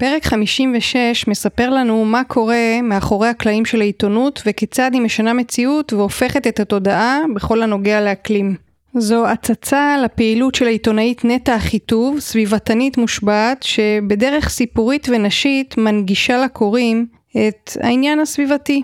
פרק 56 מספר לנו מה קורה מאחורי הקלעים של העיתונות וכיצד היא משנה מציאות והופכת את התודעה בכל הנוגע לאקלים. זו הצצה לפעילות של העיתונאית נטע אחיטוב, סביבתנית מושבעת, שבדרך סיפורית ונשית מנגישה לקוראים את העניין הסביבתי.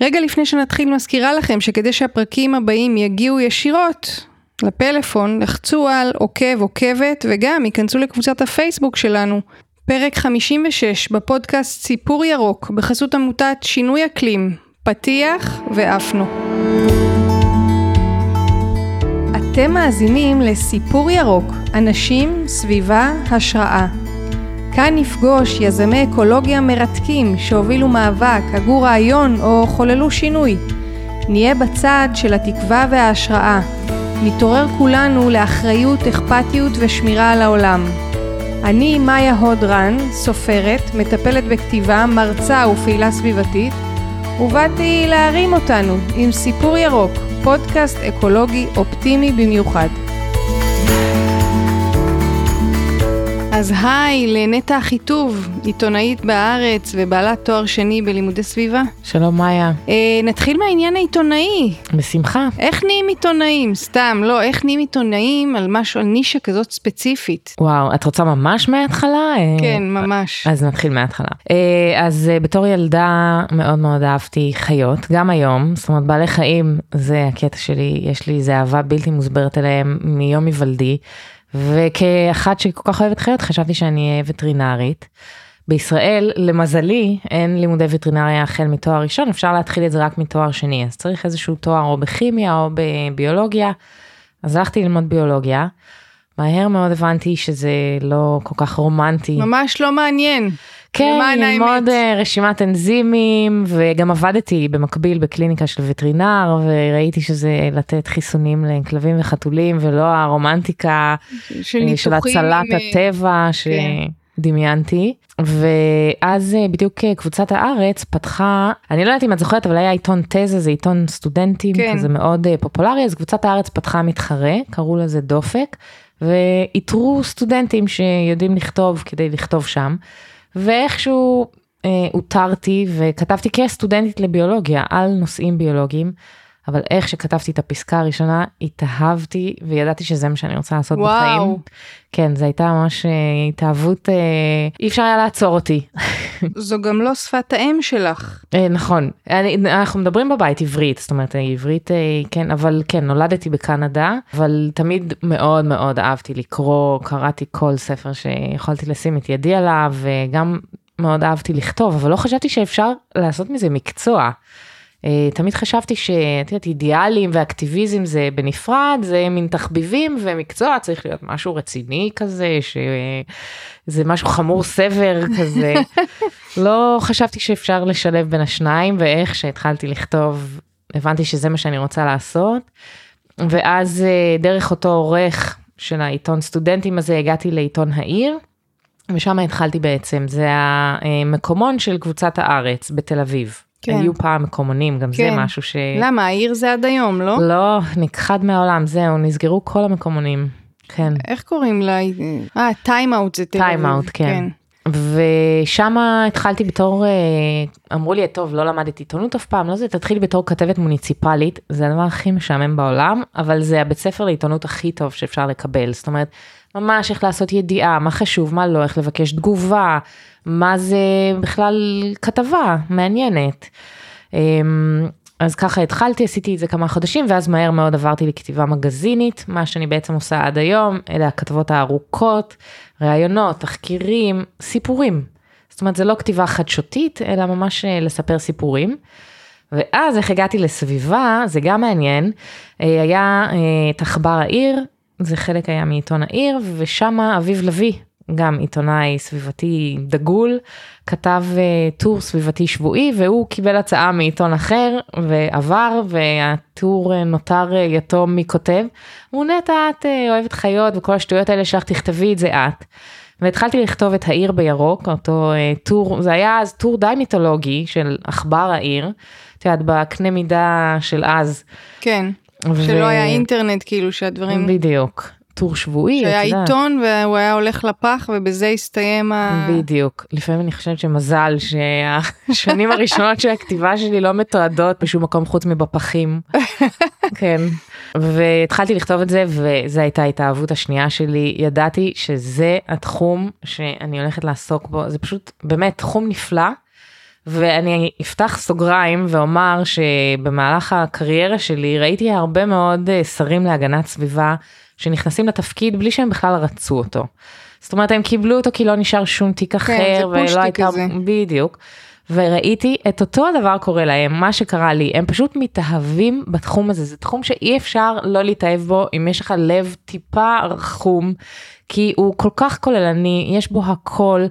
רגע לפני שנתחיל מזכירה לכם שכדי שהפרקים הבאים יגיעו ישירות לפלאפון, לחצו על עוקב עוקבת וגם ייכנסו לקבוצת הפייסבוק שלנו. פרק 56 בפודקאסט סיפור ירוק בחסות עמותת שינוי אקלים, פתיח ועפנו. אתם מאזינים לסיפור ירוק, אנשים, סביבה, השראה. כאן נפגוש יזמי אקולוגיה מרתקים שהובילו מאבק, הגו רעיון או חוללו שינוי. נהיה בצד של התקווה וההשראה. נתעורר כולנו לאחריות, אכפתיות ושמירה על העולם. אני מאיה הודרן, סופרת, מטפלת בכתיבה, מרצה ופעילה סביבתית, ובאתי להרים אותנו עם סיפור ירוק, פודקאסט אקולוגי אופטימי במיוחד. אז היי לנטע אחיטוב, עיתונאית בהארץ ובעלת תואר שני בלימודי סביבה. שלום מאיה. אה, נתחיל מהעניין העיתונאי. בשמחה. איך נהיים עיתונאים? סתם, לא, איך נהיים עיתונאים על משהו, על נישה כזאת ספציפית? וואו, את רוצה ממש מההתחלה? אה, כן, ממש. אז נתחיל מההתחלה. אה, אז אה, בתור ילדה מאוד מאוד אהבתי חיות, גם היום, זאת אומרת בעלי חיים זה הקטע שלי, יש לי איזה אהבה בלתי מוסברת אליהם מיום היוולדי. וכאחת שכל כך אוהבת חיות חשבתי שאני אהיה וטרינרית. בישראל למזלי אין לימודי וטרינריה החל מתואר ראשון אפשר להתחיל את זה רק מתואר שני אז צריך איזשהו תואר או בכימיה או בביולוגיה. אז הלכתי ללמוד ביולוגיה. מהר מאוד הבנתי שזה לא כל כך רומנטי. ממש לא מעניין. כן, ללמוד אה, רשימת אנזימים וגם עבדתי במקביל בקליניקה של וטרינר וראיתי שזה לתת חיסונים לכלבים וחתולים ולא הרומנטיקה של אה. של הצלת אה, הטבע שדמיינתי. ואז בדיוק קבוצת הארץ פתחה, אני לא יודעת אם את זוכרת אבל היה עיתון תזה זה עיתון סטודנטים כן. כזה מאוד פופולרי אז קבוצת הארץ פתחה מתחרה קראו לזה דופק ואיתרו סטודנטים שיודעים לכתוב כדי לכתוב שם. ואיכשהו אה, הותרתי וכתבתי כסטודנטית לביולוגיה על נושאים ביולוגיים, אבל איך שכתבתי את הפסקה הראשונה התאהבתי וידעתי שזה מה שאני רוצה לעשות וואו. בחיים. כן, זו הייתה ממש אה, התאהבות, אה, אי אפשר היה לעצור אותי. זו גם לא שפת האם שלך. אה, נכון, אנחנו מדברים בבית עברית, זאת אומרת עברית אה, כן, אבל כן, נולדתי בקנדה, אבל תמיד מאוד מאוד אהבתי לקרוא, קראתי כל ספר שיכולתי לשים את ידי עליו, וגם מאוד אהבתי לכתוב, אבל לא חשבתי שאפשר לעשות מזה מקצוע. אה, תמיד חשבתי שאת יודעת אידיאלים ואקטיביזם זה בנפרד זה מין תחביבים ומקצוע צריך להיות משהו רציני כזה שזה משהו חמור סבר כזה לא חשבתי שאפשר לשלב בין השניים ואיך שהתחלתי לכתוב הבנתי שזה מה שאני רוצה לעשות ואז אה, דרך אותו עורך של העיתון סטודנטים הזה הגעתי לעיתון העיר. ושם התחלתי בעצם זה המקומון של קבוצת הארץ בתל אביב. כן. היו פעם מקומונים, גם כן. זה משהו ש... למה? העיר זה עד היום, לא? לא, נכחד מהעולם, זהו, נסגרו כל המקומונים. כן. איך קוראים לה? אה, Time Out זה תל אביב. Time Out, כן. ושם התחלתי בתור, אה, אמרו לי, טוב, לא למדת עיתונות אף פעם, לא זה, תתחילי בתור כתבת מוניציפלית, זה הדבר הכי משעמם בעולם, אבל זה הבית ספר לעיתונות הכי טוב שאפשר לקבל, זאת אומרת, ממש איך לעשות ידיעה, מה חשוב, מה לא, איך לבקש תגובה, מה זה בכלל כתבה מעניינת. אמ, אז ככה התחלתי, עשיתי את זה כמה חודשים, ואז מהר מאוד עברתי לכתיבה מגזינית, מה שאני בעצם עושה עד היום, אלה הכתבות הארוכות, ראיונות, תחקירים, סיפורים. זאת אומרת, זה לא כתיבה חדשותית, אלא ממש אה, לספר סיפורים. ואז איך הגעתי לסביבה, זה גם מעניין, אה, היה אה, את עכבר העיר, זה חלק היה מעיתון העיר, ושם אביב לביא, גם עיתונאי סביבתי דגול, כתב uh, טור סביבתי שבועי והוא קיבל הצעה מעיתון אחר ועבר והטור uh, נותר uh, יתום מי כותב. הוא נטע את uh, אוהבת חיות וכל השטויות האלה שלך תכתבי את זה את. והתחלתי לכתוב את העיר בירוק, אותו uh, טור, זה היה אז טור די מיתולוגי של עכבר העיר, את יודעת בקנה מידה של אז. כן, ו- שלא היה אינטרנט כאילו שהדברים... בדיוק. טור שבועי. שהיה. עיתון והוא היה הולך לפח ובזה הסתיים ה... בדיוק. לפעמים אני חושבת שמזל שהשנים הראשונות של הכתיבה שלי לא מתועדות בשום מקום חוץ מבפחים. כן. והתחלתי לכתוב את זה וזו הייתה ההתאהבות השנייה שלי. ידעתי שזה התחום שאני הולכת לעסוק בו. זה פשוט באמת תחום נפלא. ואני אפתח סוגריים ואומר שבמהלך הקריירה שלי ראיתי הרבה מאוד אה, שרים להגנת סביבה שנכנסים לתפקיד בלי שהם בכלל רצו אותו. זאת אומרת הם קיבלו אותו כי לא נשאר שום תיק אחר כן, זה ולא הייתה כזה. בדיוק. וראיתי את אותו הדבר קורה להם מה שקרה לי הם פשוט מתאהבים בתחום הזה זה תחום שאי אפשר לא להתאהב בו אם יש לך לב טיפה רחום כי הוא כל כך כוללני יש בו הכל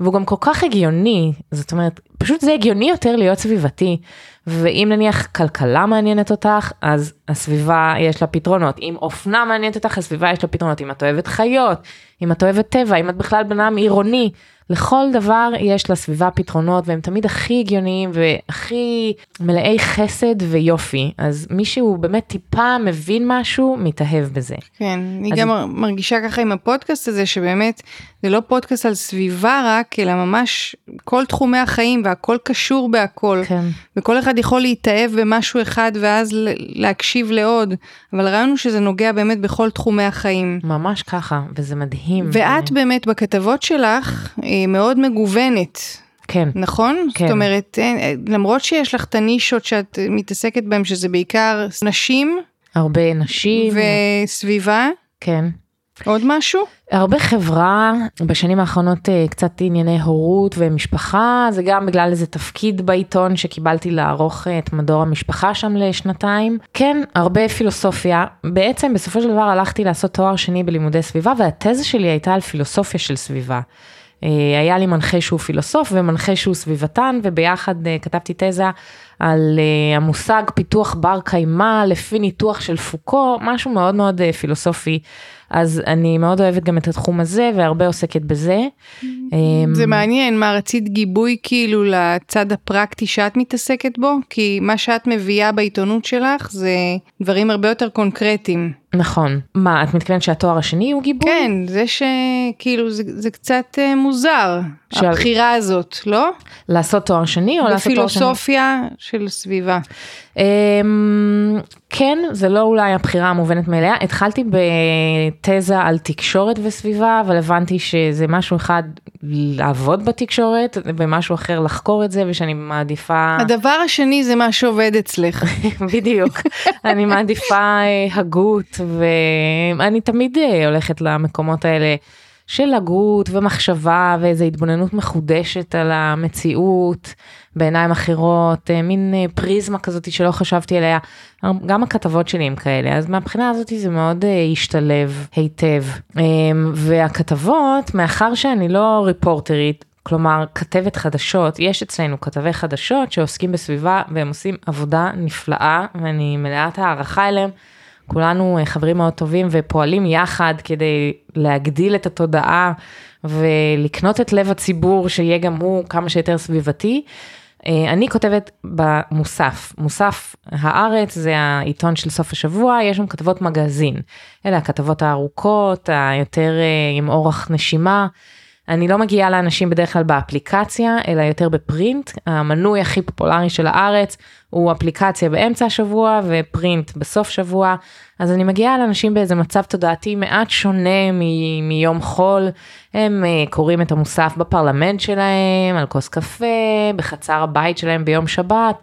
והוא גם כל כך הגיוני זאת אומרת פשוט זה הגיוני יותר להיות סביבתי ואם נניח כלכלה מעניינת אותך אז הסביבה יש לה פתרונות. אם אופנה מעניינת אותך הסביבה יש לה פתרונות. אם את אוהבת חיות אם את אוהבת טבע אם את בכלל בן אדם עירוני לכל דבר יש לסביבה פתרונות והם תמיד הכי הגיוניים והכי מלאי חסד ויופי אז מי שהוא באמת טיפה מבין משהו מתאהב בזה. כן, אני אז- גם מרגישה ככה עם הפודקאסט הזה, שבאמת זה לא פודקאסט על סביבה רק, אלא ממש כל תחומי החיים והכל קשור בהכל. כן. וכל אחד יכול להתאהב במשהו אחד ואז להקשיב לעוד, אבל הרעיון הוא שזה נוגע באמת בכל תחומי החיים. ממש ככה וזה מדהים. ואת באמת בכתבות שלך אה, מאוד מגוונת, כן. נכון? כן. זאת אומרת, אה, למרות שיש לך את הנישות שאת אה, מתעסקת בהן, שזה בעיקר נשים הרבה נשים. וסביבה, כן. עוד משהו? הרבה חברה, בשנים האחרונות אה, קצת ענייני הורות ומשפחה, זה גם בגלל איזה תפקיד בעיתון שקיבלתי לערוך אה, את מדור המשפחה שם לשנתיים. כן, הרבה פילוסופיה. בעצם בסופו של דבר הלכתי לעשות תואר שני בלימודי סביבה, והתזה שלי הייתה על פילוסופיה של סביבה. אה, היה לי מנחה שהוא פילוסוף ומנחה שהוא סביבתן, וביחד אה, כתבתי תזה על אה, המושג פיתוח בר קיימא לפי ניתוח של פוקו, משהו מאוד מאוד אה, פילוסופי. אז אני מאוד אוהבת גם את התחום הזה והרבה עוסקת בזה. אמ, זה מעניין, מה רצית גיבוי כאילו לצד הפרקטי שאת מתעסקת בו? כי מה שאת מביאה בעיתונות שלך זה דברים הרבה יותר קונקרטיים. נכון. מה, את מתכוונת שהתואר השני הוא גיבוי? כן, זה שכאילו זה, זה קצת אה, מוזר, הבחירה הזאת, לא? לעשות תואר שני או לעשות תואר שני? בפילוסופיה של סביבה. אמ, כן, זה לא אולי הבחירה המובנת מאליה. התחלתי בתזה על תקשורת וסביבה, אבל הבנתי שזה משהו אחד לעבוד בתקשורת, ומשהו אחר לחקור את זה, ושאני מעדיפה... הדבר השני זה מה שעובד אצלך. בדיוק. אני מעדיפה אה, הגות, ואני תמיד אה, הולכת למקומות האלה של הגות ומחשבה ואיזו התבוננות מחודשת על המציאות בעיניים אחרות, אה, מין אה, פריזמה כזאת שלא חשבתי עליה. גם הכתבות שלי הם כאלה, אז מהבחינה הזאת זה מאוד אה, השתלב היטב. והכתבות, מאחר שאני לא ריפורטרית, כלומר כתבת חדשות, יש אצלנו כתבי חדשות שעוסקים בסביבה והם עושים עבודה נפלאה ואני מלאת הערכה אליהם. כולנו אה, חברים מאוד טובים ופועלים יחד כדי להגדיל את התודעה ולקנות את לב הציבור שיהיה גם הוא כמה שיותר סביבתי. אה, אני כותבת במוסף, מוסף הארץ זה העיתון של סוף השבוע, יש שם כתבות מגזין. אלה הכתבות הארוכות, היותר אה, עם אורך נשימה. אני לא מגיעה לאנשים בדרך כלל באפליקציה, אלא יותר בפרינט. המנוי הכי פופולרי של הארץ הוא אפליקציה באמצע השבוע ופרינט בסוף שבוע. אז אני מגיעה לאנשים באיזה מצב תודעתי מעט שונה מ- מיום חול. הם uh, קוראים את המוסף בפרלמנט שלהם, על כוס קפה, בחצר הבית שלהם ביום שבת.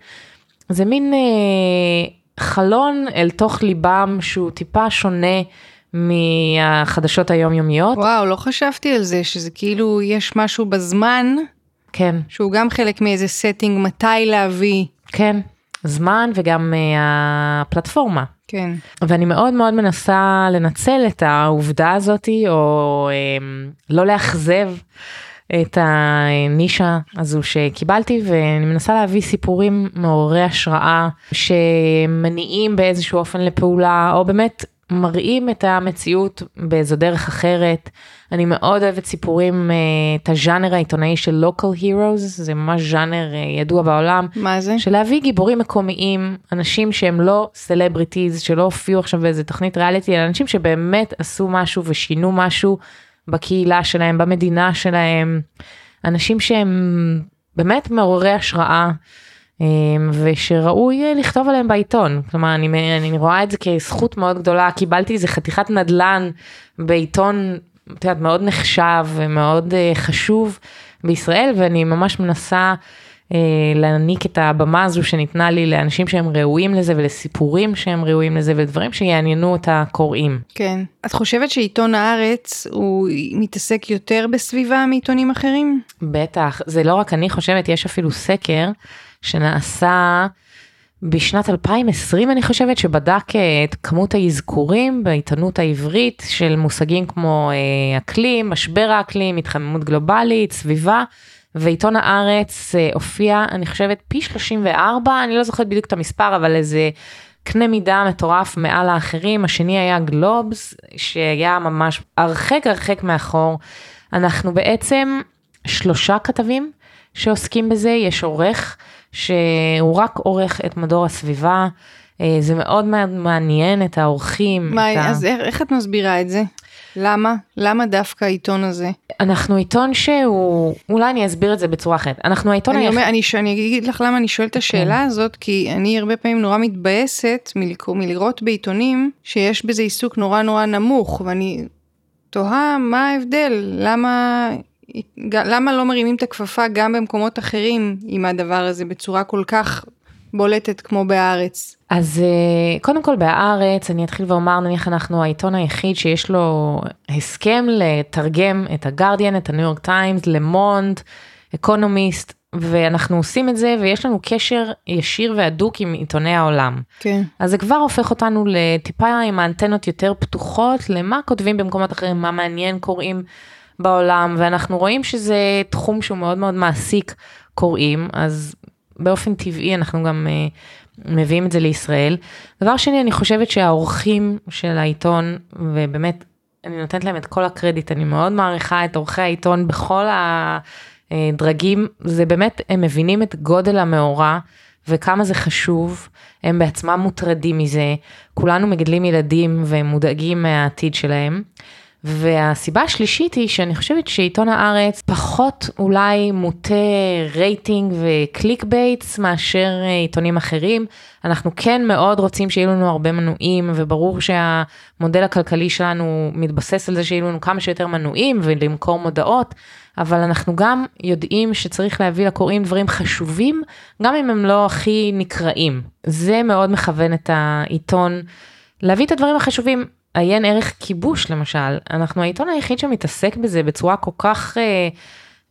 זה מין uh, חלון אל תוך ליבם שהוא טיפה שונה מהחדשות היומיומיות. וואו, לא חשבתי על זה, שזה כאילו יש משהו בזמן, כן. שהוא גם חלק מאיזה setting מתי להביא. כן, זמן וגם uh, הפלטפורמה. כן. ואני מאוד מאוד מנסה לנצל את העובדה הזאתי, או um, לא לאכזב את הנישה הזו שקיבלתי, ואני מנסה להביא סיפורים מעוררי השראה, שמניעים באיזשהו אופן לפעולה, או באמת מראים את המציאות באיזו דרך אחרת. אני מאוד אוהבת סיפורים, אה, את הז'אנר העיתונאי של local heroes, זה ממש ז'אנר אה, ידוע בעולם. מה זה? של להביא גיבורים מקומיים, אנשים שהם לא סלבריטיז, שלא הופיעו עכשיו באיזה תוכנית ריאליטי, אלא אנשים שבאמת עשו משהו ושינו משהו בקהילה שלהם, במדינה שלהם. אנשים שהם באמת מעוררי השראה. אמ, ושראוי אה, לכתוב עליהם בעיתון. כלומר, אני, אני רואה את זה כזכות מאוד גדולה, קיבלתי איזה חתיכת נדל"ן בעיתון, את יודעת, מאוד נחשב ומאוד אה, חשוב בישראל, ואני ממש מנסה אה, להעניק את הבמה הזו שניתנה לי לאנשים שהם ראויים לזה ולסיפורים שהם ראויים לזה ולדברים שיעניינו את הקוראים. כן. את חושבת שעיתון הארץ הוא מתעסק יותר בסביבה מעיתונים אחרים? בטח, זה לא רק אני חושבת, יש אפילו סקר. שנעשה בשנת 2020 אני חושבת שבדק אה, את כמות האזכורים בעיתונות העברית של מושגים כמו אה, אקלים, משבר האקלים, התחממות גלובלית, סביבה. ועיתון הארץ אה, הופיע אני חושבת פי 34 אני לא זוכרת בדיוק את המספר אבל איזה קנה מידה מטורף מעל האחרים השני היה גלובס שהיה ממש הרחק הרחק מאחור אנחנו בעצם שלושה כתבים שעוסקים בזה יש עורך שהוא רק עורך את מדור הסביבה. אה, זה מאוד מעניין את האורחים. מה, את אז ה... איך את מסבירה את זה? למה? למה דווקא העיתון הזה? אנחנו עיתון שהוא, אולי אני אסביר את זה בצורה אחרת. אנחנו העיתון היחיד. אני, אומר, אני, אני אגיד לך למה אני שואלת את השאלה כן. הזאת, כי אני הרבה פעמים נורא מתבאסת מלקרוא, מלראות בעיתונים שיש בזה עיסוק נורא נורא נמוך, ואני תוהה מה ההבדל, למה למה לא מרימים את הכפפה גם במקומות אחרים עם הדבר הזה בצורה כל כך בולטת כמו בהארץ? אז אה, קודם כל בהארץ, אני אתחיל ואומר, נניח אנחנו העיתון היחיד שיש לו הסכם לתרגם את הגרדיאן, את הניו יורק טיימס, למונד, אקונומיסט, ואנחנו עושים את זה ויש לנו קשר ישיר והדוק עם עיתוני העולם. כן. אז זה כבר הופך אותנו לטיפה עם האנטנות יותר פתוחות למה כותבים במקומות אחרים, מה מעניין קוראים. בעולם, ואנחנו רואים שזה תחום שהוא מאוד מאוד מעסיק קוראים, אז באופן טבעי אנחנו גם uh, מביאים את זה לישראל. דבר שני, אני חושבת שהעורכים של העיתון, ובאמת, אני נותנת להם את כל הקרדיט, אני מאוד מעריכה את עורכי העיתון בכל הדרגים, זה באמת, הם מבינים את גודל המאורע. וכמה זה חשוב, הם בעצמם מוטרדים מזה, כולנו מגדלים ילדים והם מודאגים מהעתיד שלהם. והסיבה השלישית היא שאני חושבת שעיתון הארץ פחות אולי מוטה רייטינג ו click baits מאשר אה, עיתונים אחרים. אנחנו כן מאוד רוצים שיהיו לנו הרבה מנויים וברור שהמודל הכלכלי שלנו מתבסס על זה שיהיו לנו כמה שיותר מנויים ולמכור מודעות, אבל אנחנו גם יודעים שצריך להביא לקוראים דברים חשובים, גם אם הם לא הכי נקראים. זה מאוד מכוון את העיתון. להביא את הדברים החשובים, עיין ערך כיבוש למשל, אנחנו העיתון היחיד שמתעסק בזה בצורה כל כך אה,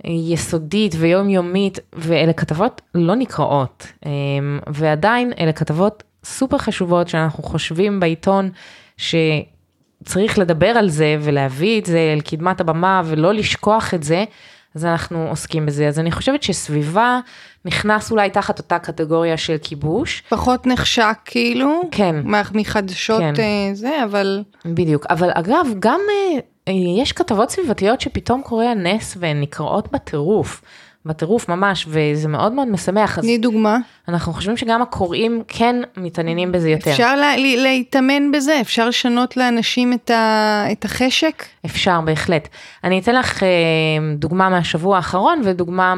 יסודית ויומיומית, ואלה כתבות לא נקראות, אה, ועדיין אלה כתבות סופר חשובות שאנחנו חושבים בעיתון שצריך לדבר על זה ולהביא את זה אל קדמת הבמה ולא לשכוח את זה. אז אנחנו עוסקים בזה. אז אני חושבת שסביבה נכנס אולי תחת אותה קטגוריה של כיבוש. פחות נחשק כאילו. כן. מחדשות כן. אה, זה, אבל... בדיוק. אבל אגב, גם אה, יש כתבות סביבתיות שפתאום קורה הנס והן נקראות בטירוף. בטירוף ממש, וזה מאוד מאוד משמח. תני דוגמה. אנחנו חושבים שגם הקוראים כן מתעניינים בזה יותר. אפשר לה, להתאמן בזה? אפשר לשנות לאנשים את, ה, את החשק? אפשר, בהחלט. אני אתן לך אה, דוגמה מהשבוע האחרון ודוגמה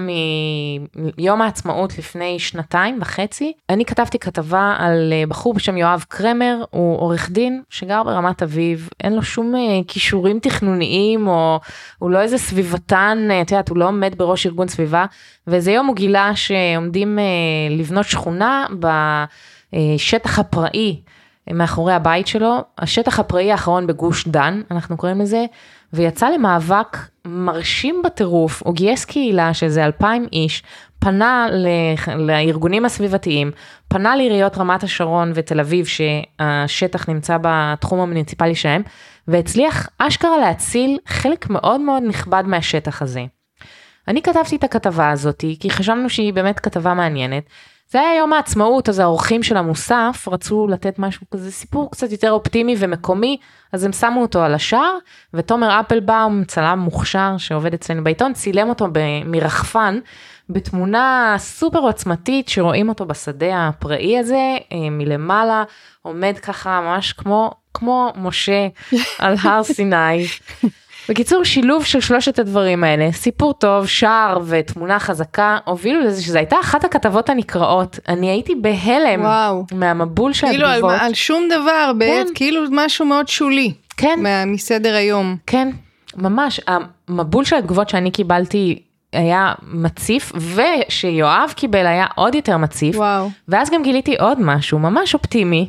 מיום העצמאות לפני שנתיים וחצי. אני כתבתי כתבה על אה, בחור בשם יואב קרמר, הוא עורך דין שגר ברמת אביב, אין לו שום אה, כישורים תכנוניים, או הוא לא איזה סביבתן, את יודעת, הוא לא עומד בראש ארגון סביבה, ואיזה יום הוא גילה שעומדים לבנות שכונה בשטח הפראי. מאחורי הבית שלו, השטח הפראי האחרון בגוש דן, אנחנו קוראים לזה, ויצא למאבק מרשים בטירוף, הוא גייס קהילה שזה אלפיים איש, פנה לארגונים הסביבתיים, פנה לעיריות רמת השרון ותל אביב שהשטח נמצא בתחום המוניציפלי שלהם, והצליח אשכרה להציל חלק מאוד מאוד נכבד מהשטח הזה. אני כתבתי את הכתבה הזאת כי חשבנו שהיא באמת כתבה מעניינת, זה היה יום העצמאות, אז האורחים של המוסף רצו לתת משהו כזה, סיפור קצת יותר אופטימי ומקומי, אז הם שמו אותו על השער, ותומר אפלבאום, צלם מוכשר שעובד אצלנו בעיתון, צילם אותו מרחפן, בתמונה סופר עוצמתית, שרואים אותו בשדה הפראי הזה, אה, מלמעלה, עומד ככה ממש כמו, כמו משה על הר סיני. בקיצור, שילוב של שלושת הדברים האלה, סיפור טוב, שער ותמונה חזקה, הובילו לזה שזו הייתה אחת הכתבות הנקראות. אני הייתי בהלם וואו. מהמבול של כאילו על, התגובות. על שום דבר, בעת, כאילו משהו מאוד שולי. כן. מה- מסדר היום. כן, ממש, המבול של התגובות שאני קיבלתי היה מציף, ושיואב קיבל היה עוד יותר מציף. וואו. ואז גם גיליתי עוד משהו ממש אופטימי.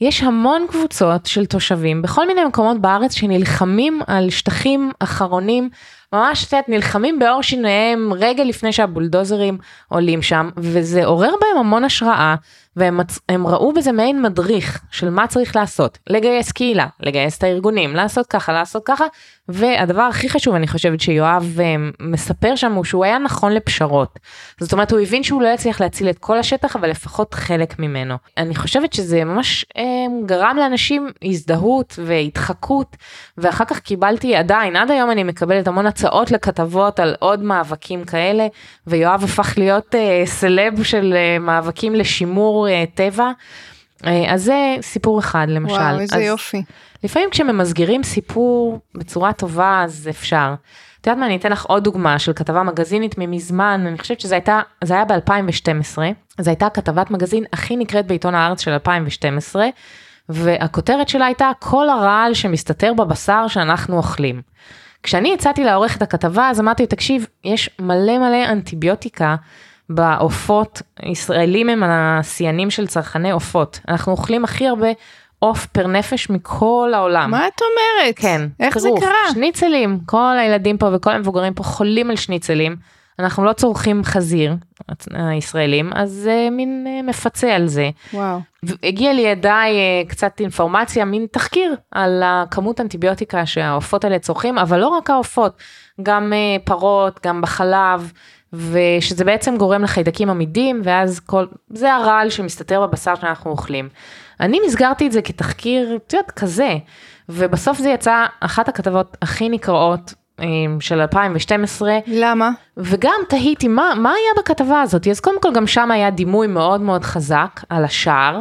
יש המון קבוצות של תושבים בכל מיני מקומות בארץ שנלחמים על שטחים אחרונים, ממש את יודעת, נלחמים בעור שיניהם רגע לפני שהבולדוזרים עולים שם, וזה עורר בהם המון השראה, והם מצ... הם ראו בזה מעין מדריך של מה צריך לעשות, לגייס קהילה, לגייס את הארגונים, לעשות ככה, לעשות ככה, והדבר הכי חשוב, אני חושבת שיואב אה, מספר שם, הוא שהוא היה נכון לפשרות. זאת אומרת, הוא הבין שהוא לא יצליח להציל את כל השטח, אבל לפחות חלק ממנו. אני חושבת שזה ממש אה, גרם לאנשים הזדהות והתחקות, ואחר כך קיבלתי עדיין, עד היום אני מקבלת המון הצעות לכתבות על עוד מאבקים כאלה, ויואב הפך להיות אה, סלב של אה, מאבקים לשימור אה, טבע. אה, אז זה סיפור אחד למשל. וואו, איזה אז יופי. לפעמים כשממסגרים סיפור בצורה טובה אז אפשר. את יודעת מה, אני אתן לך עוד דוגמה של כתבה מגזינית ממזמן, אני חושבת שזה הייתה, זה היה ב-2012, זו הייתה כתבת מגזין הכי נקראת בעיתון הארץ של 2012, והכותרת שלה הייתה כל הרעל שמסתתר בבשר שאנחנו אוכלים. כשאני הצעתי לעורך את הכתבה אז אמרתי, תקשיב, יש מלא מלא אנטיביוטיקה בעופות, ישראלים הם השיאנים של צרכני עופות, אנחנו אוכלים הכי הרבה עוף פר נפש מכל העולם. מה את אומרת? כן, איך זה טירוף. קרה? שניצלים, כל הילדים פה וכל המבוגרים פה חולים על שניצלים. אנחנו לא צורכים חזיר, הישראלים, אז זה מין אה, מפצה על זה. וואו. הגיע לידיי אה, קצת אינפורמציה, מין תחקיר על הכמות אנטיביוטיקה שהעופות האלה צורכים, אבל לא רק העופות, גם אה, פרות, גם בחלב, ושזה בעצם גורם לחיידקים עמידים, ואז כל, זה הרעל שמסתתר בבשר שאנחנו אוכלים. אני מסגרתי את זה כתחקיר, את יודעת, כזה, ובסוף זה יצא אחת הכתבות הכי נקראות אה, של 2012, למה? וגם תהיתי מה, מה היה בכתבה הזאת, אז קודם כל גם שם היה דימוי מאוד מאוד חזק על השער.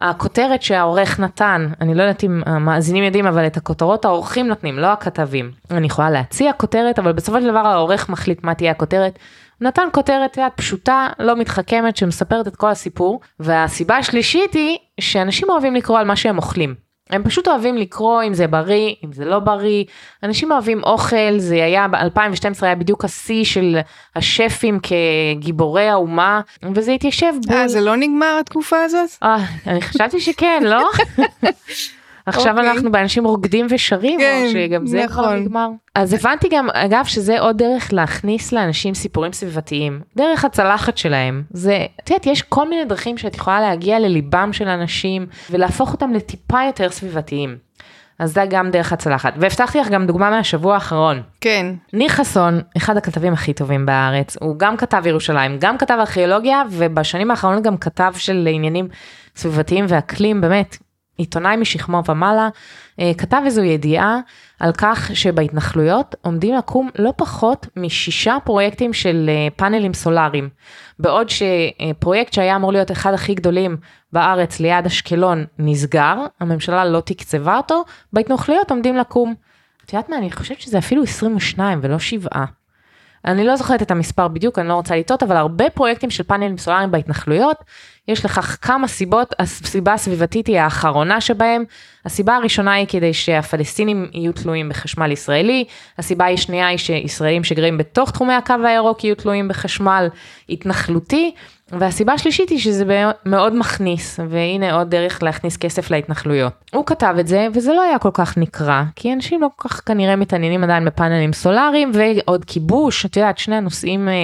הכותרת שהעורך נתן, אני לא יודעת אם המאזינים יודעים, אבל את הכותרות העורכים נותנים, לא הכתבים. אני יכולה להציע כותרת, אבל בסופו של דבר העורך מחליט מה תהיה הכותרת. נתן כותרת, יודעת, פשוטה, לא מתחכמת, שמספרת את כל הסיפור. והסיבה השלישית היא שאנשים אוהבים לקרוא על מה שהם אוכלים. הם פשוט אוהבים לקרוא אם זה בריא, אם זה לא בריא. אנשים אוהבים אוכל, זה היה ב-2012 היה בדיוק השיא של השפים כגיבורי האומה, וזה התיישב בול. אה, זה לא נגמר התקופה הזאת? אה, אני חשבתי שכן, לא? עכשיו אוקיי. אנחנו באנשים רוקדים ושרים, כן, או שגם זה כבר נכון. נגמר. אז הבנתי גם, אגב, שזה עוד דרך להכניס לאנשים סיפורים סביבתיים, דרך הצלחת שלהם. זה, את יודעת, יש כל מיני דרכים שאת יכולה להגיע לליבם של אנשים, ולהפוך אותם לטיפה יותר סביבתיים. אז זה גם דרך הצלחת. והבטחתי לך גם דוגמה מהשבוע האחרון. כן. ניר חסון, אחד הכתבים הכי טובים בארץ, הוא גם כתב ירושלים, גם כתב ארכיאולוגיה, ובשנים האחרונות גם כתב של עניינים סביבתיים ואקלים, באמת, עיתונאי משכמו ומעלה, אה, כתב איזו ידיעה על כך שבהתנחלויות עומדים לקום לא פחות משישה פרויקטים של אה, פאנלים סולאריים, בעוד שפרויקט שהיה אמור להיות אחד הכי גדולים בארץ ליד אשקלון נסגר, הממשלה לא תקצבה אותו, בהתנחלויות עומדים לקום. את יודעת מה, אני חושבת שזה אפילו 22 ולא שבעה. אני לא זוכרת את המספר בדיוק, אני לא רוצה לטעות, אבל הרבה פרויקטים של פאנלים סולאריים בהתנחלויות, יש לכך כמה סיבות, הסיבה הסביבתית היא האחרונה שבהם, הסיבה הראשונה היא כדי שהפלסטינים יהיו תלויים בחשמל ישראלי, הסיבה השנייה היא שישראלים שגרים בתוך תחומי הקו הירוק יהיו תלויים בחשמל התנחלותי, והסיבה השלישית היא שזה מאוד מכניס, והנה עוד דרך להכניס כסף להתנחלויות. הוא כתב את זה, וזה לא היה כל כך נקרא, כי אנשים לא כל כך כנראה מתעניינים עדיין בפאנלים סולאריים, ועוד כיבוש, את יודעת, שני הנושאים אה,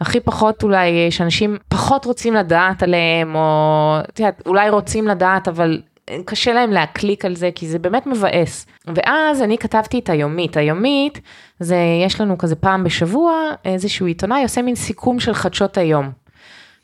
הכי פחות אולי, אה, שאנשים פחות רוצים לדעת עליהם, או את יודעת, אולי רוצים לדעת, אבל קשה להם להקליק על זה, כי זה באמת מבאס. ואז אני כתבתי את היומית. היומית, זה, יש לנו כזה פעם בשבוע, איזשהו עיתונאי עושה מין סיכום של חדשות היום.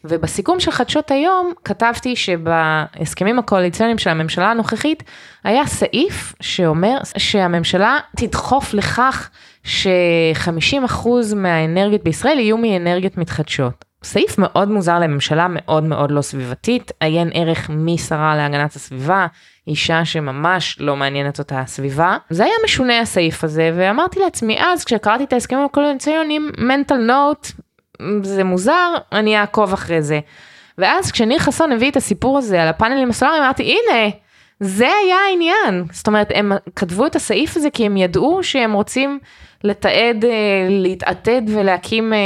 ובסיכום של חדשות היום כתבתי שבהסכמים הקואליציוניים של הממשלה הנוכחית היה סעיף שאומר שהממשלה תדחוף לכך ש-50% מהאנרגיות בישראל יהיו מאנרגיות מתחדשות. סעיף מאוד מוזר לממשלה מאוד מאוד לא סביבתית, עיין ערך משרה להגנת הסביבה, אישה שממש לא מעניינת אותה הסביבה. זה היה משונה הסעיף הזה, ואמרתי לעצמי אז, כשקראתי את ההסכמים הקואליציוניים, mental note, זה מוזר, אני אעקוב אחרי זה. ואז כשניר חסון הביא את הסיפור הזה על הפאנלים הסולאריים, אמרתי, הנה, זה היה העניין. זאת אומרת, הם כתבו את הסעיף הזה כי הם ידעו שהם רוצים לתעד, אה, להתעתד ולהקים אה,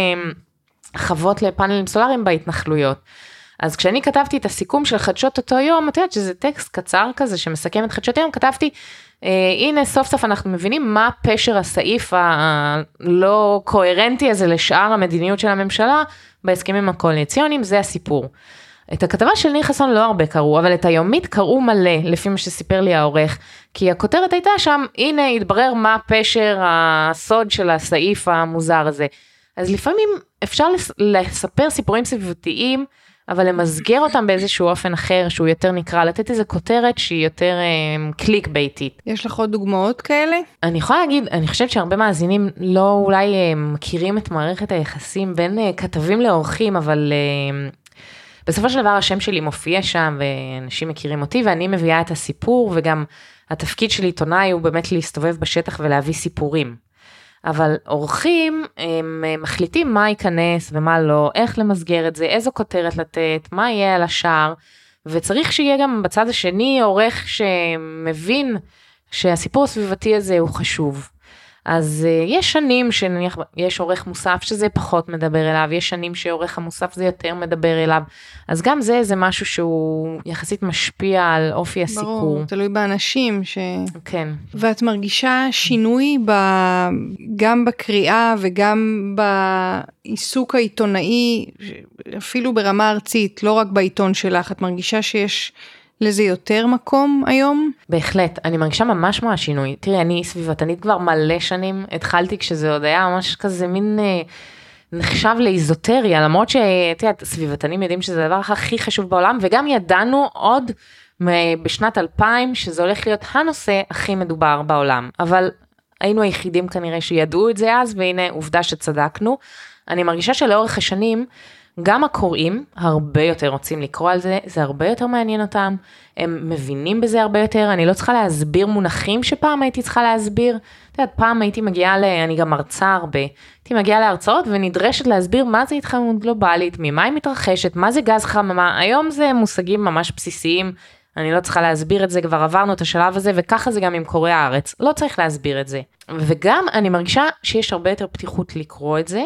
חוות לפאנלים סולאריים בהתנחלויות. אז כשאני כתבתי את הסיכום של חדשות אותו יום, את יודעת שזה טקסט קצר כזה שמסכם את חדשות היום, כתבתי, אה, הנה סוף סוף אנחנו מבינים מה פשר הסעיף הלא קוהרנטי הזה לשאר המדיניות של הממשלה בהסכמים הקואליציוניים, זה הסיפור. את הכתבה של ניר חסון לא הרבה קראו, אבל את היומית קראו מלא, לפי מה שסיפר לי העורך, כי הכותרת הייתה שם, הנה התברר מה פשר הסוד של הסעיף המוזר הזה. אז לפעמים אפשר לספר סיפורים סביבתיים, אבל למסגר אותם באיזשהו אופן אחר, שהוא יותר נקרא, לתת איזה כותרת שהיא יותר אה, קליק ביתית. יש לך עוד דוגמאות כאלה? אני יכולה להגיד, אני חושבת שהרבה מאזינים לא אולי אה, מכירים את מערכת היחסים בין אה, כתבים לעורכים, אבל אה, בסופו של דבר השם שלי מופיע שם, ואנשים מכירים אותי, ואני מביאה את הסיפור, וגם התפקיד של עיתונאי הוא באמת להסתובב בשטח ולהביא סיפורים. אבל אורחים הם מחליטים מה ייכנס ומה לא, איך למסגר את זה, איזו כותרת לתת, מה יהיה על השער, וצריך שיהיה גם בצד השני עורך שמבין שהסיפור הסביבתי הזה הוא חשוב. אז uh, יש שנים שנניח יש עורך מוסף שזה פחות מדבר אליו, יש שנים שעורך המוסף זה יותר מדבר אליו, אז גם זה זה משהו שהוא יחסית משפיע על אופי הסיקור. ברור, תלוי באנשים ש... כן. ואת מרגישה שינוי ב... גם בקריאה וגם בעיסוק העיתונאי, אפילו ברמה ארצית, לא רק בעיתון שלך, את מרגישה שיש... לזה יותר מקום היום? בהחלט, אני מרגישה ממש מה השינוי. תראי, אני סביבתנית כבר מלא שנים, התחלתי כשזה עוד היה ממש כזה מין... אה, נחשב לאיזוטריה, למרות שאת יודעת, סביבתנים יודעים שזה הדבר הכי חשוב בעולם, וגם ידענו עוד בשנת 2000 שזה הולך להיות הנושא הכי מדובר בעולם. אבל היינו היחידים כנראה שידעו את זה אז, והנה עובדה שצדקנו. אני מרגישה שלאורך השנים, גם הקוראים הרבה יותר רוצים לקרוא על זה, זה הרבה יותר מעניין אותם, הם מבינים בזה הרבה יותר, אני לא צריכה להסביר מונחים שפעם הייתי צריכה להסביר. את יודעת, פעם הייתי מגיעה ל... אני גם מרצה הרבה, הייתי מגיעה להרצאות ונדרשת להסביר מה זה התחממות גלובלית, ממה היא מתרחשת, מה זה גז חממה, היום זה מושגים ממש בסיסיים, אני לא צריכה להסביר את זה, כבר עברנו את השלב הזה, וככה זה גם עם קוראי הארץ, לא צריך להסביר את זה. וגם אני מרגישה שיש הרבה יותר פתיחות לקרוא את זה.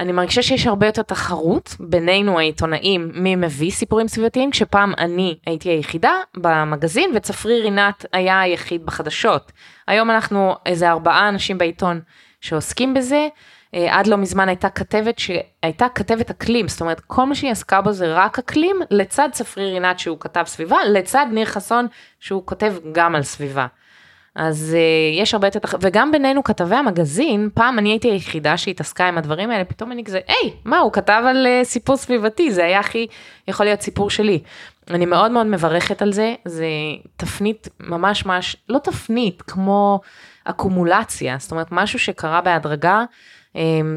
אני מרגישה שיש הרבה יותר תחרות בינינו העיתונאים מי מביא סיפורים סביבתיים, כשפעם אני הייתי היחידה במגזין וצפרי רינת היה היחיד בחדשות. היום אנחנו איזה ארבעה אנשים בעיתון שעוסקים בזה. אה, עד לא מזמן הייתה כתבת שהייתה כתבת אקלים, זאת אומרת כל מה שהיא עסקה בו זה רק אקלים, לצד צפרי רינת שהוא כתב סביבה, לצד ניר חסון שהוא כותב גם על סביבה. אז uh, יש הרבה יותר, וגם בינינו כתבי המגזין, פעם אני הייתי היחידה שהתעסקה עם הדברים האלה, פתאום אני כזה, היי, מה, הוא כתב על uh, סיפור סביבתי, זה היה הכי יכול להיות סיפור שלי. אני מאוד מאוד מברכת על זה, זה תפנית ממש ממש, לא תפנית, כמו אקומולציה, זאת אומרת משהו שקרה בהדרגה,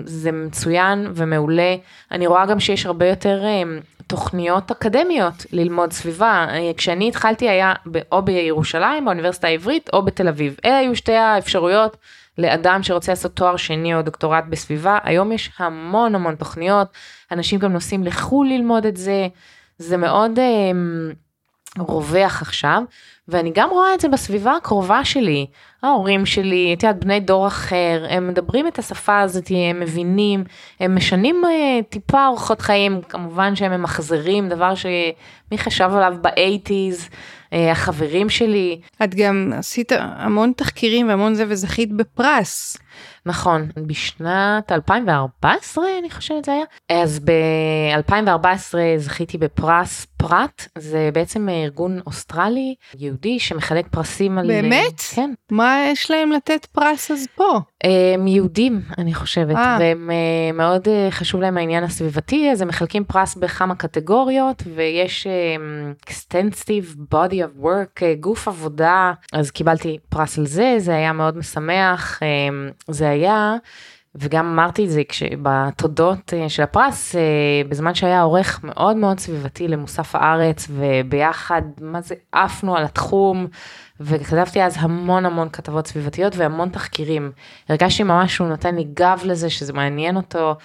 זה מצוין ומעולה. אני רואה גם שיש הרבה יותר um, תוכניות אקדמיות ללמוד סביבה. כשאני התחלתי היה או בירושלים, באוניברסיטה העברית, או בתל אביב. אלה היו שתי האפשרויות לאדם שרוצה לעשות תואר שני או דוקטורט בסביבה. היום יש המון המון תוכניות, אנשים גם נוסעים לחו"ל ללמוד את זה. זה מאוד אה, רווח עכשיו, ואני גם רואה את זה בסביבה הקרובה שלי. ההורים שלי, את יודעת, בני דור אחר, הם מדברים את השפה הזאת, הם מבינים, הם משנים uh, טיפה אורחות חיים, כמובן שהם ממחזרים, דבר שמי חשב עליו באייטיז, uh, החברים שלי. את גם עשית המון תחקירים והמון זה וזכית בפרס. נכון, בשנת 2014 אני חושבת זה היה. אז ב-2014 זכיתי בפרס פרט, זה בעצם ארגון אוסטרלי יהודי שמחלק פרסים על... באמת? כן. מה יש להם לתת פרס אז פה? הם יהודים, אני חושבת, אה. והם אה, מאוד אה, חשוב להם העניין הסביבתי, אז הם מחלקים פרס בכמה קטגוריות, ויש אה, extensive body of work, אה, גוף עבודה, אז קיבלתי פרס על זה, זה היה מאוד משמח, אה, זה היה... וגם אמרתי את זה בתודות אה, של הפרס, אה, בזמן שהיה עורך מאוד מאוד סביבתי למוסף הארץ, וביחד, מה זה, עפנו על התחום, וכתבתי אז המון המון כתבות סביבתיות והמון תחקירים. הרגשתי ממש שהוא נותן לי גב לזה, שזה מעניין אותו.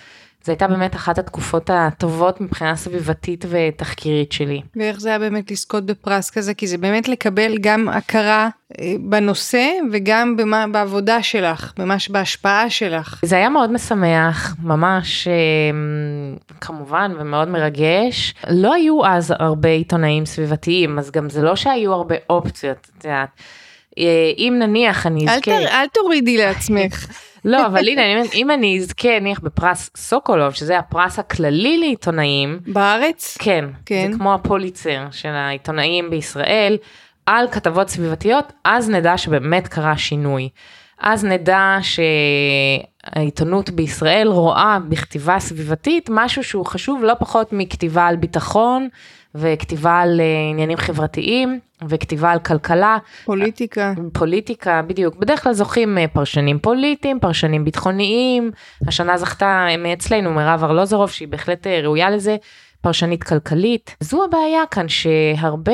זו הייתה באמת אחת התקופות הטובות מבחינה סביבתית ותחקירית שלי. ואיך זה היה באמת לזכות בפרס כזה? כי זה באמת לקבל גם הכרה אה, בנושא וגם במה, בעבודה שלך, ממש בהשפעה שלך. זה היה מאוד משמח, ממש אה, כמובן ומאוד מרגש. לא היו אז הרבה עיתונאים סביבתיים, אז גם זה לא שהיו הרבה אופציות, את יודעת. אה, אם נניח אני אל, אזכה... תר, אל תורידי לעצמך. לא, אבל הנה, אומרת, אם אני אזכה נניח בפרס סוקולוב, שזה הפרס הכללי לעיתונאים, בארץ? כן, כן. זה כמו הפוליצר של העיתונאים בישראל, על כתבות סביבתיות, אז נדע שבאמת קרה שינוי. אז נדע שהעיתונות בישראל רואה בכתיבה סביבתית משהו שהוא חשוב לא פחות מכתיבה על ביטחון וכתיבה על אה, עניינים חברתיים וכתיבה על כלכלה. פוליטיקה. פוליטיקה, בדיוק. בדרך כלל זוכים אה, פרשנים פוליטיים, פרשנים ביטחוניים. השנה זכתה אה, מאצלנו מירב ארלוזרוב, שהיא בהחלט אה, ראויה לזה, פרשנית כלכלית. זו הבעיה כאן, שהרבה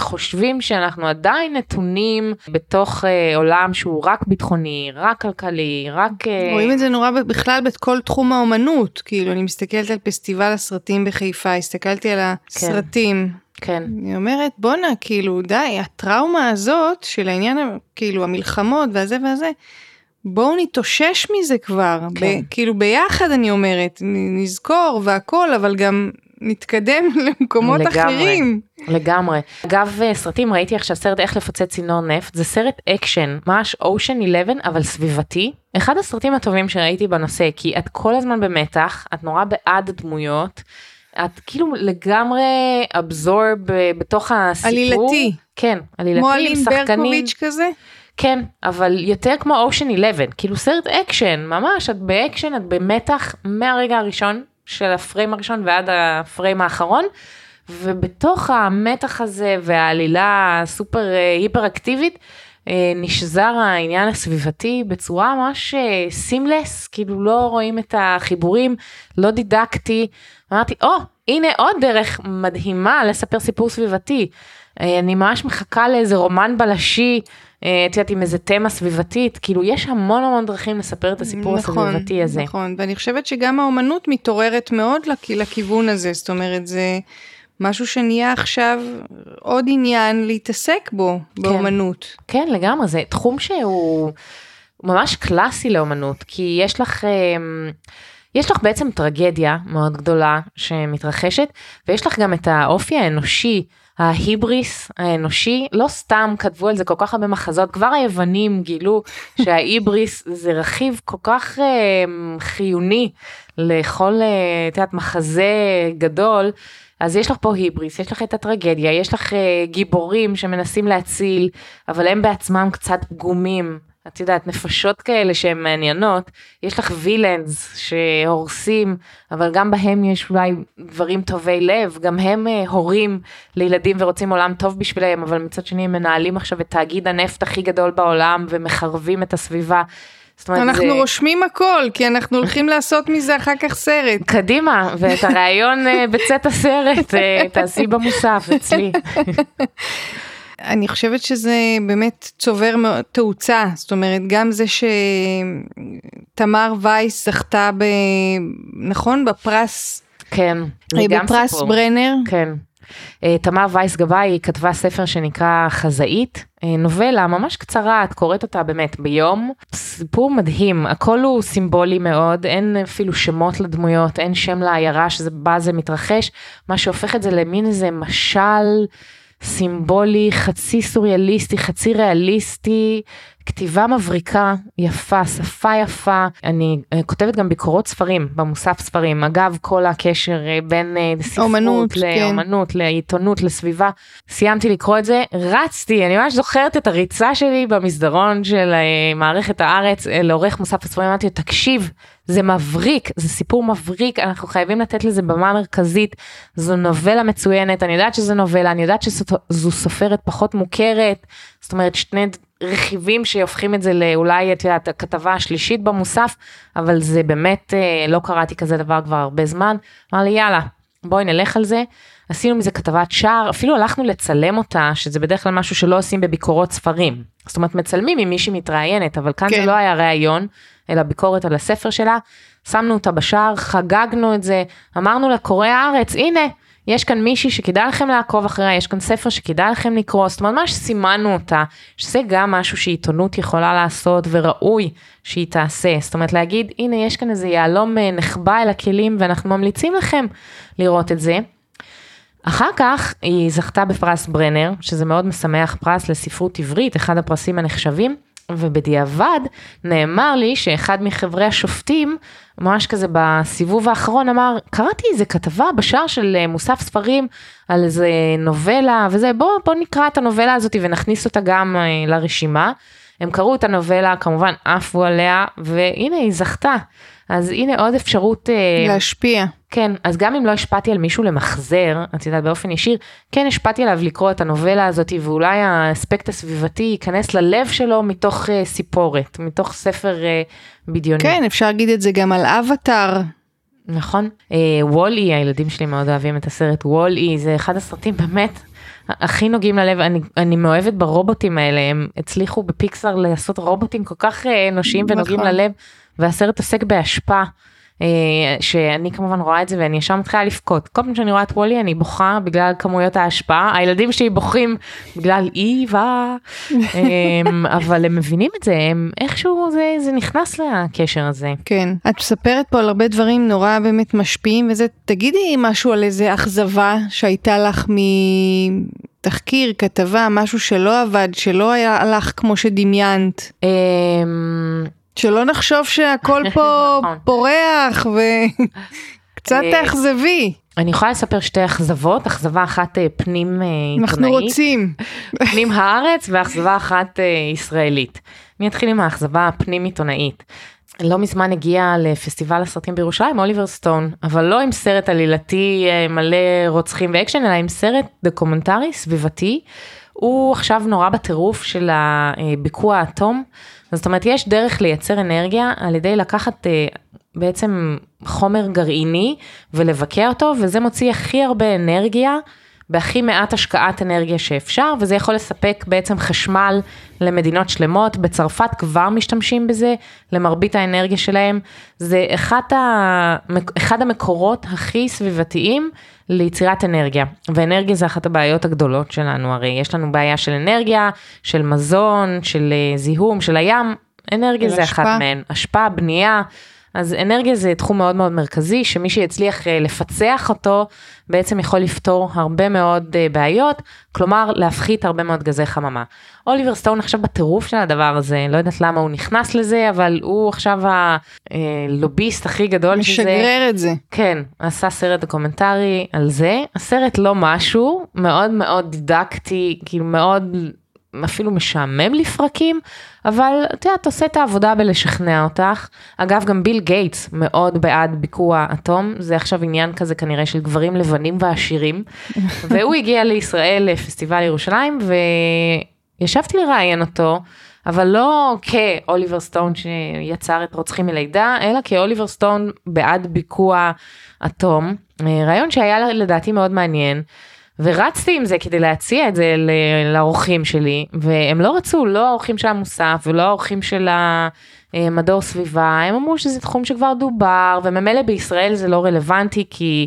חושבים שאנחנו עדיין נתונים בתוך אה, עולם שהוא רק ביטחוני, רק כלכלי, רק... אה, רואים את זה נורא בכלל בכל תחום האומנות. כאילו, אני מסתכלת על פסטיבל הסרטים בחיפה, הסתכלתי על הסרטים. כן. אני אומרת, בואנה, כאילו, די, הטראומה הזאת של העניין, כאילו, המלחמות והזה והזה, בואו נתאושש מזה כבר. כן. ב, כאילו, ביחד אני אומרת, נזכור והכל, אבל גם נתקדם למקומות לגמרי. אחרים. לגמרי. אגב אה, סרטים ראיתי עכשיו סרט איך לפוצץ צינור נפט זה סרט אקשן ממש אושן 11 אבל סביבתי. אחד הסרטים הטובים שראיתי בנושא כי את כל הזמן במתח את נורא בעד הדמויות. את כאילו לגמרי absorbed בתוך הסיפור. עלילתי. כן, עלילתי. כמו עם ארין שחקנים. ברוקוביץ' כזה? כן, אבל יותר כמו אושן 11, כאילו סרט אקשן, ממש, את באקשן, את במתח מהרגע הראשון של הפריים הראשון ועד הפריים האחרון, ובתוך המתח הזה והעלילה הסופר אה, היפר אקטיבית, אה, נשזר העניין הסביבתי בצורה ממש סימלס, כאילו לא רואים את החיבורים, לא דידקטי. אמרתי, או, oh, הנה עוד דרך מדהימה לספר סיפור סביבתי. אה, אני ממש מחכה לאיזה רומן בלשי, אה, את יודעת, עם איזה תמה סביבתית, כאילו יש המון המון דרכים לספר את הסיפור נכון, הסביבתי הזה. נכון, ואני חושבת שגם האומנות מתעוררת מאוד לכ- לכיוון הזה, זאת אומרת, זה משהו שנהיה עכשיו עוד עניין להתעסק בו, באומנות. כן, לגמרי, זה תחום שהוא ממש קלאסי לאומנות, כי יש לך... אה, יש לך בעצם טרגדיה מאוד גדולה שמתרחשת, ויש לך גם את האופי האנושי, ההיבריס האנושי, לא סתם כתבו על זה כל כך הרבה מחזות, כבר היוונים גילו שההיבריס זה רכיב כל כך אה, חיוני לכל, אה, את יודעת, מחזה גדול. אז יש לך פה היבריס, יש לך את הטרגדיה, יש לך אה, גיבורים שמנסים להציל, אבל הם בעצמם קצת פגומים. את יודעת, נפשות כאלה שהן מעניינות, יש לך וילאנס שהורסים, אבל גם בהם יש אולי דברים טובי לב, גם הם אה, הורים לילדים ורוצים עולם טוב בשבילם, אבל מצד שני הם מנהלים עכשיו את תאגיד הנפט הכי גדול בעולם ומחרבים את הסביבה. זאת אומרת, אנחנו זה... רושמים הכל, כי אנחנו הולכים לעשות מזה אחר כך סרט. קדימה, ואת הרעיון אה, בצאת הסרט אה, תעשי במוסף אצלי. אני חושבת שזה באמת צובר תאוצה, זאת אומרת, גם זה שתמר וייס זכתה ב... נכון? בפרס, כן, זה גם בפרס סיפור. ברנר. כן. אה, תמר וייס גבאי כתבה ספר שנקרא חזאית, אה, נובלה ממש קצרה, את קוראת אותה באמת ביום. סיפור מדהים, הכל הוא סימבולי מאוד, אין אפילו שמות לדמויות, אין שם לעיירה שבה זה מתרחש, מה שהופך את זה למין איזה משל סימבולי, חצי סוריאליסטי, חצי ריאליסטי, כתיבה מבריקה, יפה, שפה יפה, אני uh, כותבת גם ביקורות ספרים, במוסף ספרים, אגב כל הקשר uh, בין uh, ספרות אומנות, כן. לעיתונות, לסביבה, סיימתי לקרוא את זה, רצתי, אני ממש זוכרת את הריצה שלי במסדרון של מערכת הארץ לעורך מוסף הספרים, אמרתי לו תקשיב, זה מבריק, זה סיפור מבריק, אנחנו חייבים לתת לזה במה מרכזית, זו נובלה מצוינת, אני יודעת שזו נובלה, אני יודעת שזו סופרת פחות מוכרת, זאת אומרת שני רכיבים שהופכים את זה לאולי את יודעת הכתבה השלישית במוסף, אבל זה באמת אה, לא קראתי כזה דבר כבר הרבה זמן, אמר לי יאללה בואי נלך על זה. עשינו מזה כתבת שער, אפילו הלכנו לצלם אותה, שזה בדרך כלל משהו שלא עושים בביקורות ספרים. זאת אומרת, מצלמים עם מישהי מתראיינת, אבל כאן כן. זה לא היה ראיון, אלא ביקורת על הספר שלה. שמנו אותה בשער, חגגנו את זה, אמרנו לקוראי הארץ, הנה, יש כאן מישהי שכדאי לכם לעקוב אחריה, יש כאן ספר שכדאי לכם לקרוא, זאת אומרת, ממש סימנו אותה, שזה גם משהו שעיתונות יכולה לעשות וראוי שהיא תעשה. זאת אומרת, להגיד, הנה, יש כאן איזה יהלום אה, נחבא אל הכלים ואנחנו ממליצים לכם לראות את זה. אחר כך היא זכתה בפרס ברנר, שזה מאוד משמח, פרס לספרות עברית, אחד הפרסים הנחשבים. ובדיעבד נאמר לי שאחד מחברי השופטים, ממש כזה בסיבוב האחרון אמר, קראתי איזה כתבה בשער של אה, מוסף ספרים על איזה נובלה וזה, בוא, בוא נקרא את הנובלה הזאת ונכניס אותה גם אה, לרשימה. הם קראו את הנובלה, כמובן עפו עליה, והנה היא זכתה. אז הנה עוד אפשרות... אה, להשפיע. כן, אז גם אם לא השפעתי על מישהו למחזר, את יודעת, באופן ישיר, כן השפעתי עליו לקרוא את הנובלה הזאת, ואולי האספקט הסביבתי ייכנס ללב שלו מתוך uh, סיפורת, מתוך ספר uh, בדיוני. כן, אפשר להגיד את זה גם על אבטאר. נכון. Uh, וול-אי, הילדים שלי מאוד אוהבים את הסרט וול-אי, זה אחד הסרטים באמת הכי נוגעים ללב, אני, אני מאוהבת ברובוטים האלה, הם הצליחו בפיקסאר לעשות רובוטים כל כך אנושיים ונוגעים נכון. ללב, והסרט עוסק בהשפעה. אה, שאני כמובן רואה את זה ואני ישר מתחילה לבכות. כל פעם שאני רואה את וולי אני בוכה בגלל כמויות ההשפעה, הילדים שלי בוכים בגלל איווה, אמ, אבל הם מבינים את זה, הם איכשהו זה, זה נכנס לקשר הזה. כן, את מספרת פה על הרבה דברים נורא באמת משפיעים וזה, תגידי משהו על איזה אכזבה שהייתה לך מתחקיר, כתבה, משהו שלא עבד, שלא היה הלך כמו שדמיינת. שלא נחשוב שהכל פה נכון. פורח וקצת אה, תאכזבי. אני יכולה לספר שתי אכזבות, אכזבה אחת אה, פנים אה, עיתונאית. אנחנו רוצים. פנים הארץ ואכזבה אחת ישראלית. אני אתחיל עם האכזבה הפנים עיתונאית. לא מזמן הגיע לפסטיבל הסרטים בירושלים אוליבר סטון, אבל לא עם סרט עלילתי מלא רוצחים ואקשן, אלא עם סרט דוקומנטרי סביבתי. הוא עכשיו נורא בטירוף של הביקוע האטום. זאת אומרת, יש דרך לייצר אנרגיה על ידי לקחת אה, בעצם חומר גרעיני ולבקע אותו, וזה מוציא הכי הרבה אנרגיה. בהכי מעט השקעת אנרגיה שאפשר, וזה יכול לספק בעצם חשמל למדינות שלמות. בצרפת כבר משתמשים בזה, למרבית האנרגיה שלהם. זה אחד, ה... אחד המקורות הכי סביבתיים ליצירת אנרגיה. ואנרגיה זה אחת הבעיות הגדולות שלנו, הרי יש לנו בעיה של אנרגיה, של מזון, של אה, זיהום, של הים, אנרגיה זה אחת מהן. השפעה, בנייה. אז אנרגיה זה תחום מאוד מאוד מרכזי, שמי שיצליח אה, לפצח אותו, בעצם יכול לפתור הרבה מאוד אה, בעיות, כלומר להפחית הרבה מאוד גזי חממה. אוליבר סטון עכשיו בטירוף של הדבר הזה, לא יודעת למה הוא נכנס לזה, אבל הוא עכשיו הלוביסט הכי גדול משגרר שזה. משגרר את זה. כן, עשה סרט דוקומנטרי על זה. הסרט לא משהו, מאוד מאוד דידקטי, כאילו מאוד אפילו משעמם לפרקים, אבל את יודעת, עושה את העבודה בלשכנע אותך. אגב, גם ביל גייטס מאוד בעד ביקוע אטום, זה עכשיו עניין כזה כנראה של גברים לבנים ועשירים, והוא הגיע לישראל לפסטיבל ירושלים, וישבתי לראיין אותו. אבל לא כאוליבר סטון שיצר את רוצחים מלידה, אלא כאוליבר סטון בעד ביקוע אטום. רעיון שהיה לדעתי מאוד מעניין. ורצתי עם זה כדי להציע את זה לאורחים שלי, והם לא רצו, לא האורחים של המוסף ולא האורחים של המדור סביבה, הם אמרו שזה תחום שכבר דובר, וממילא בישראל זה לא רלוונטי, כי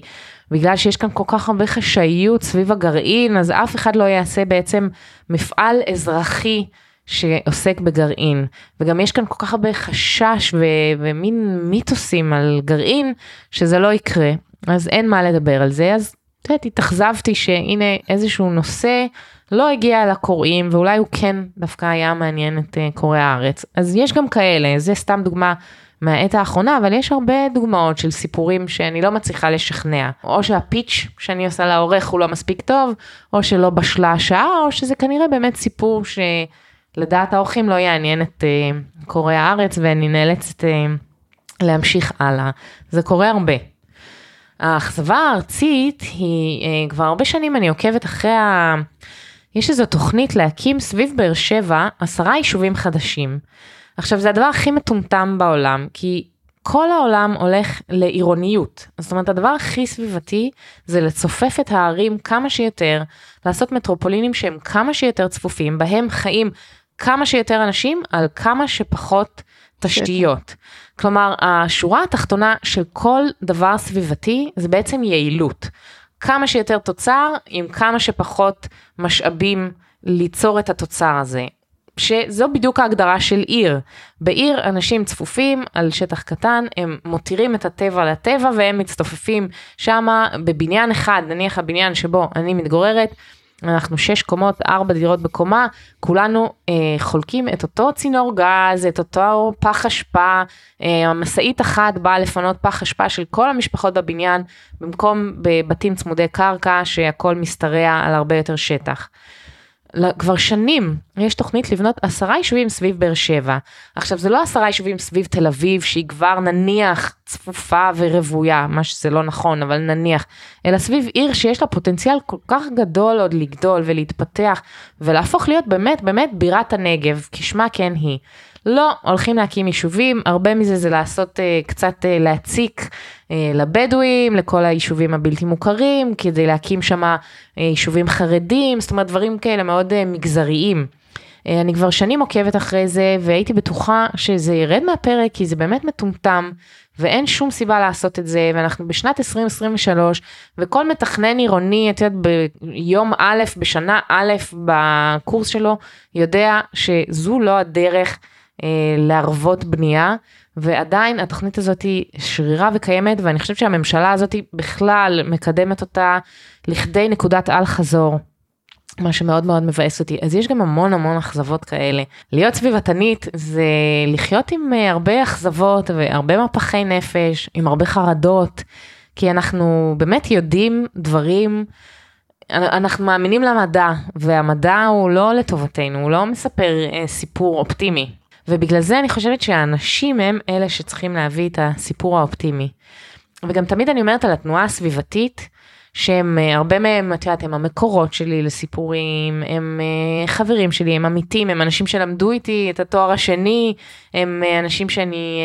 בגלל שיש כאן כל כך הרבה חשאיות סביב הגרעין, אז אף אחד לא יעשה בעצם מפעל אזרחי. שעוסק בגרעין, וגם יש כאן כל כך הרבה חשש ו- ומין מיתוסים על גרעין, שזה לא יקרה, אז אין מה לדבר על זה, אז את יודעת, התאכזבתי שהנה איזשהו נושא לא הגיע לקוראים, ואולי הוא כן דווקא היה מעניין את uh, קוראי הארץ. אז יש גם כאלה, זה סתם דוגמה מהעת האחרונה, אבל יש הרבה דוגמאות של סיפורים שאני לא מצליחה לשכנע. או שהפיץ' שאני עושה לעורך הוא לא מספיק טוב, או שלא בשלה השעה, או שזה כנראה באמת סיפור שלדעת האורחים לא יעניין את uh, קוראי הארץ, ואני נאלצת uh, להמשיך הלאה. זה קורה הרבה. האכזבה הארצית היא, uh, כבר הרבה שנים אני עוקבת אחרי ה... יש איזו תוכנית להקים סביב באר שבע עשרה יישובים חדשים. עכשיו זה הדבר הכי מטומטם בעולם, כי כל העולם הולך לעירוניות. זאת אומרת, הדבר הכי סביבתי זה לצופף את הערים כמה שיותר, לעשות מטרופולינים שהם כמה שיותר צפופים, בהם חיים כמה שיותר אנשים על כמה שפחות תשתיות. כלומר, השורה התחתונה של כל דבר סביבתי זה בעצם יעילות. כמה שיותר תוצר עם כמה שפחות משאבים ליצור את התוצר הזה. שזו בדיוק ההגדרה של עיר. בעיר אנשים צפופים על שטח קטן, הם מותירים את הטבע לטבע והם מצטופפים שמה בבניין אחד, נניח הבניין שבו אני מתגוררת, אנחנו שש קומות, ארבע דירות בקומה, כולנו אה, חולקים את אותו צינור גז, את אותו פח אשפה, אה, משאית אחת באה לפנות פח אשפה של כל המשפחות בבניין, במקום בבתים צמודי קרקע שהכל משתרע על הרבה יותר שטח. כבר שנים יש תוכנית לבנות עשרה יישובים סביב באר שבע. עכשיו זה לא עשרה יישובים סביב תל אביב שהיא כבר נניח צפופה ורוויה, מה שזה לא נכון, אבל נניח, אלא סביב עיר שיש לה פוטנציאל כל כך גדול עוד לגדול ולהתפתח ולהפוך להיות באמת באמת בירת הנגב, כשמה כן היא. לא, הולכים להקים יישובים, הרבה מזה זה לעשות uh, קצת uh, להציק uh, לבדואים, לכל היישובים הבלתי מוכרים, כדי להקים שם uh, יישובים חרדים, זאת אומרת דברים כאלה מאוד uh, מגזריים. Uh, אני כבר שנים עוקבת אחרי זה, והייתי בטוחה שזה ירד מהפרק, כי זה באמת מטומטם, ואין שום סיבה לעשות את זה, ואנחנו בשנת 2023, וכל מתכנן עירוני, את יודעת, ביום א', בשנה א', בקורס שלו, יודע שזו לא הדרך. אה, להרוות בנייה, ועדיין התוכנית הזאת היא שרירה וקיימת, ואני חושבת שהממשלה הזאת בכלל מקדמת אותה לכדי נקודת אל חזור. מה שמאוד מאוד מבאס אותי. אז יש גם המון המון אכזבות כאלה. להיות סביבתנית זה לחיות עם אה, הרבה אכזבות והרבה מפחי נפש, עם הרבה חרדות, כי אנחנו באמת יודעים דברים, אנחנו מאמינים למדע, והמדע הוא לא לטובתנו, הוא לא מספר אה, סיפור אופטימי. ובגלל זה אני חושבת שהאנשים הם אלה שצריכים להביא את הסיפור האופטימי. וגם תמיד אני אומרת על התנועה הסביבתית, שהם, אה, הרבה מהם, את יודעת, הם המקורות שלי לסיפורים, הם אה, חברים שלי, הם עמיתים, הם אנשים שלמדו איתי את התואר השני, הם אה, אנשים שאני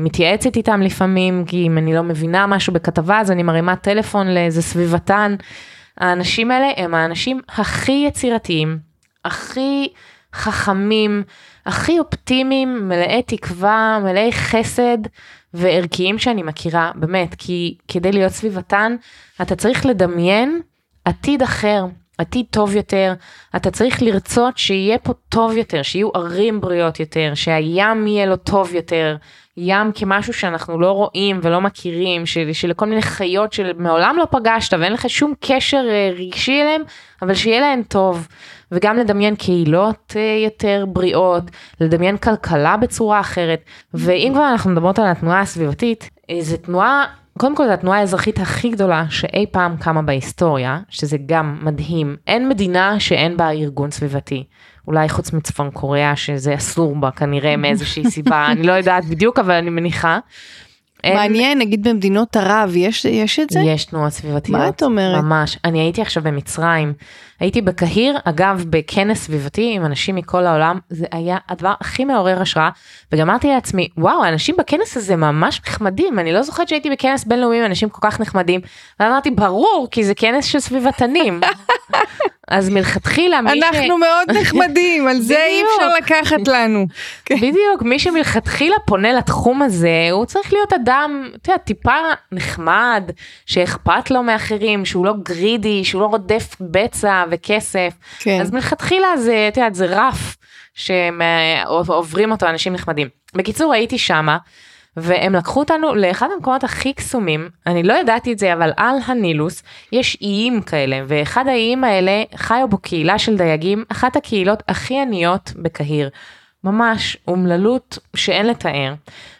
מתייעצת איתם לפעמים, כי אם אני לא מבינה משהו בכתבה, אז אני מרימה טלפון לאיזה סביבתן. האנשים האלה הם האנשים הכי יצירתיים, הכי חכמים, הכי אופטימיים, מלאי תקווה, מלאי חסד וערכיים שאני מכירה, באמת, כי כדי להיות סביבתן, אתה צריך לדמיין עתיד אחר, עתיד טוב יותר, אתה צריך לרצות שיהיה פה טוב יותר, שיהיו ערים בריאות יותר, שהים יהיה לו טוב יותר, ים כמשהו שאנחנו לא רואים ולא מכירים, של, שלכל מיני חיות שמעולם לא פגשת ואין לך שום קשר אה, רגשי אליהם, אבל שיהיה להם טוב. וגם לדמיין קהילות אה, יותר בריאות, לדמיין כלכלה בצורה אחרת. ואם כבר אנחנו מדברות על התנועה הסביבתית, אה, זו תנועה קודם כל זו התנועה האזרחית הכי גדולה שאי פעם קמה בהיסטוריה, שזה גם מדהים. אין מדינה שאין בה ארגון סביבתי. אולי חוץ מצפון קוריאה שזה אסור בה כנראה מאיזושהי סיבה, אני לא יודעת בדיוק אבל אני מניחה. מעניין, נגיד במדינות ערב יש, יש את זה? יש תנועות סביבתיות. מה את אומרת? ממש. אני הייתי עכשיו במצרים, הייתי בקהיר, אגב, בכנס סביבתי עם אנשים מכל העולם, זה היה הדבר הכי מעורר השראה, וגם אמרתי לעצמי, וואו, האנשים בכנס הזה ממש נחמדים, אני לא זוכרת שהייתי בכנס בינלאומי עם אנשים כל כך נחמדים, ואמרתי, ברור, כי זה כנס של סביבתנים. אז מלכתחילה מי אנחנו ש... אנחנו מאוד נחמדים, על זה אי אפשר לקחת לנו. בדיוק, מי שמלכתחילה פונה לתחום הזה, הוא צריך להיות אדם, אתה יודע, טיפה נחמד, שאכפת לו מאחרים, שהוא לא גרידי, שהוא לא רודף בצע וכסף. כן. אז מלכתחילה זה, אתה יודע, זה רף שעוברים אותו אנשים נחמדים. בקיצור, הייתי שמה. והם לקחו אותנו לאחד המקומות הכי קסומים, אני לא ידעתי את זה, אבל על הנילוס יש איים כאלה, ואחד האיים האלה חיו בו קהילה של דייגים, אחת הקהילות הכי עניות בקהיר. ממש אומללות שאין לתאר,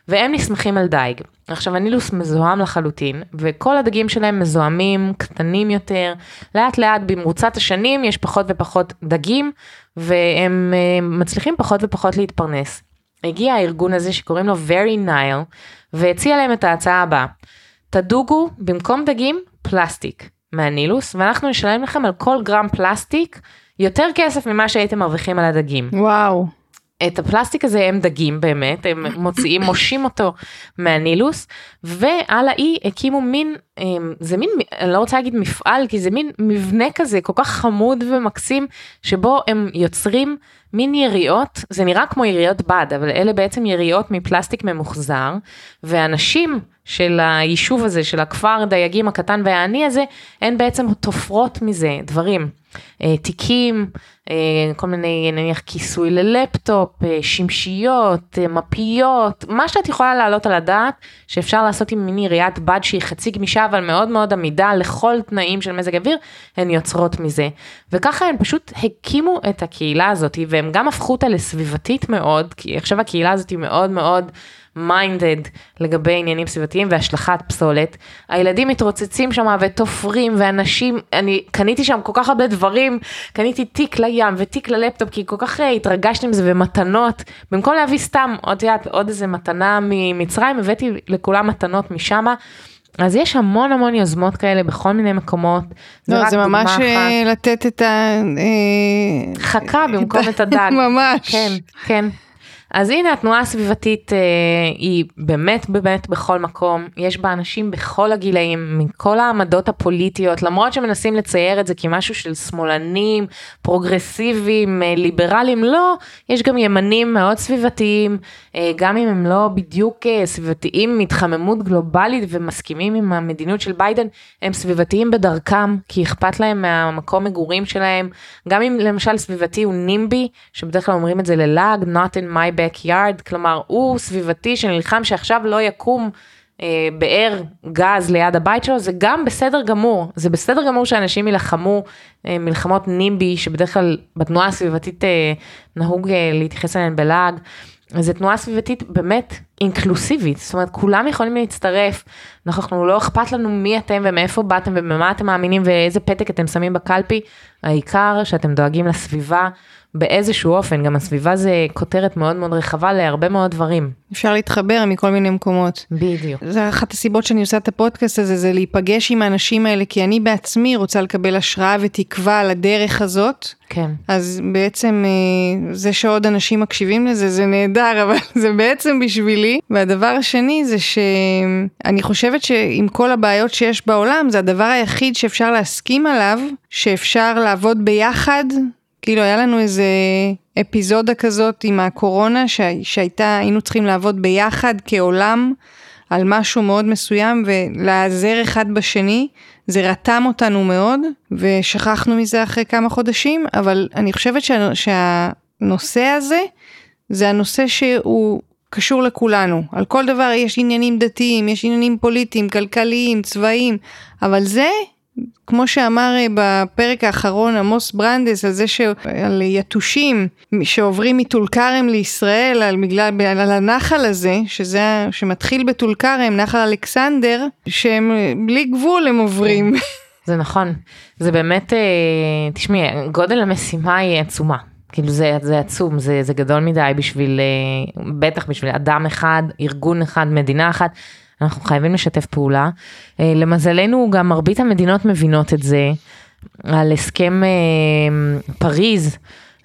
והם נסמכים על דייג. עכשיו הנילוס מזוהם לחלוטין, וכל הדגים שלהם מזוהמים, קטנים יותר, לאט לאט במרוצת השנים יש פחות ופחות דגים, והם uh, מצליחים פחות ופחות להתפרנס. הגיע הארגון הזה שקוראים לו Very Nile, והציע להם את ההצעה הבאה. תדוגו במקום דגים פלסטיק מהנילוס, ואנחנו נשלם לכם על כל גרם פלסטיק יותר כסף ממה שהייתם מרוויחים על הדגים. וואו. את הפלסטיק הזה הם דגים באמת, הם מוציאים, מושים אותו מהנילוס, ועל האי הקימו מין, זה מין, אני לא רוצה להגיד מפעל, כי זה מין מבנה כזה כל כך חמוד ומקסים, שבו הם יוצרים מין יריעות, זה נראה כמו יריעות בד, אבל אלה בעצם יריעות מפלסטיק ממוחזר, ואנשים של היישוב הזה, של הכפר דייגים הקטן והעני הזה, הן בעצם תופרות מזה דברים. אה, תיקים, אה, כל מיני נניח כיסוי ללפטופ, אה, שמשיות, מפיות, מה שאת יכולה להעלות על הדעת שאפשר לעשות עם מיני ראיית בד שהיא חצי גמישה אבל מאוד מאוד עמידה לכל תנאים של מזג אוויר, הן יוצרות מזה. וככה הן פשוט הקימו את הקהילה הזאת והם גם הפכו אותה לסביבתית מאוד, כי עכשיו הקהילה הזאת היא מאוד מאוד minded לגבי עניינים סביבתיים והשלכת פסולת. הילדים מתרוצצים שם ותופרים ואנשים, אני קניתי שם כל כך הרבה דברים, קניתי תיק לים ותיק ללפטופ כי כל כך אה, התרגשתי מזה ומתנות, במקום להביא סתם עוד, יודעת, עוד איזה מתנה ממצרים, הבאתי לכולם מתנות משמה. אז יש המון המון יוזמות כאלה בכל מיני מקומות. לא, זה, זה ממש אחת. אה, לתת את ה... אה, חכה במקום את הדג. ממש. כן, כן. אז הנה התנועה הסביבתית אה, היא באמת באמת בכל מקום, יש בה אנשים בכל הגילאים, מכל העמדות הפוליטיות, למרות שמנסים לצייר את זה כמשהו של שמאלנים, פרוגרסיביים, אה, ליברליים, לא, יש גם ימנים מאוד סביבתיים, אה, גם אם הם לא בדיוק אה, סביבתיים מהתחממות גלובלית ומסכימים עם המדיניות של ביידן, הם סביבתיים בדרכם, כי אכפת להם מהמקום מגורים שלהם, גם אם למשל סביבתי הוא נימבי, שבדרך כלל אומרים את זה ללעג, not in my backyard, כלומר הוא סביבתי שנלחם שעכשיו לא יקום אה, באר גז ליד הבית שלו, זה גם בסדר גמור, זה בסדר גמור שאנשים יילחמו אה, מלחמות נימבי, שבדרך כלל בתנועה הסביבתית אה, נהוג אה, להתייחס אליהן בלעג. זו תנועה סביבתית באמת אינקלוסיבית, זאת אומרת כולם יכולים להצטרף, אנחנו לא אכפת לנו מי אתם ומאיפה באתם ובמה אתם מאמינים ואיזה פתק אתם שמים בקלפי, העיקר שאתם דואגים לסביבה באיזשהו אופן, גם הסביבה זה כותרת מאוד מאוד רחבה להרבה מאוד דברים. אפשר להתחבר מכל מיני מקומות. בדיוק. זה אחת הסיבות שאני עושה את הפודקאסט הזה, זה להיפגש עם האנשים האלה, כי אני בעצמי רוצה לקבל השראה ותקווה על הדרך הזאת. כן. אז בעצם אה, זה שעוד אנשים מקשיבים לזה, זה נהדר, אבל זה בעצם בשבילי. והדבר השני זה שאני חושבת שעם כל הבעיות שיש בעולם, זה הדבר היחיד שאפשר להסכים עליו, שאפשר לעבוד ביחד כאילו היה לנו איזה אפיזודה כזאת עם הקורונה ש... שהייתה, היינו צריכים לעבוד ביחד כעולם על משהו מאוד מסוים ולעזר אחד בשני. זה רתם אותנו מאוד ושכחנו מזה אחרי כמה חודשים, אבל אני חושבת שה... שהנושא הזה זה הנושא שהוא קשור לכולנו. על כל דבר יש עניינים דתיים, יש עניינים פוליטיים, כלכליים, צבאיים, אבל זה כמו שאמר אה, בפרק האחרון עמוס ברנדס על זה שעל יתושים שעוברים מטול כרם לישראל על בגלל על הנחל הזה שזה שמתחיל בטול כרם נחל אלכסנדר שהם אה, בלי גבול הם עוברים. זה נכון זה באמת אה, תשמעי גודל המשימה היא עצומה כאילו זה, זה עצום, זה, זה גדול מדי בשביל, בטח בשביל אדם אחד, ארגון אחד, מדינה אחת. אנחנו חייבים לשתף פעולה. אה, למזלנו גם מרבית המדינות מבינות את זה. על הסכם אה, פריז,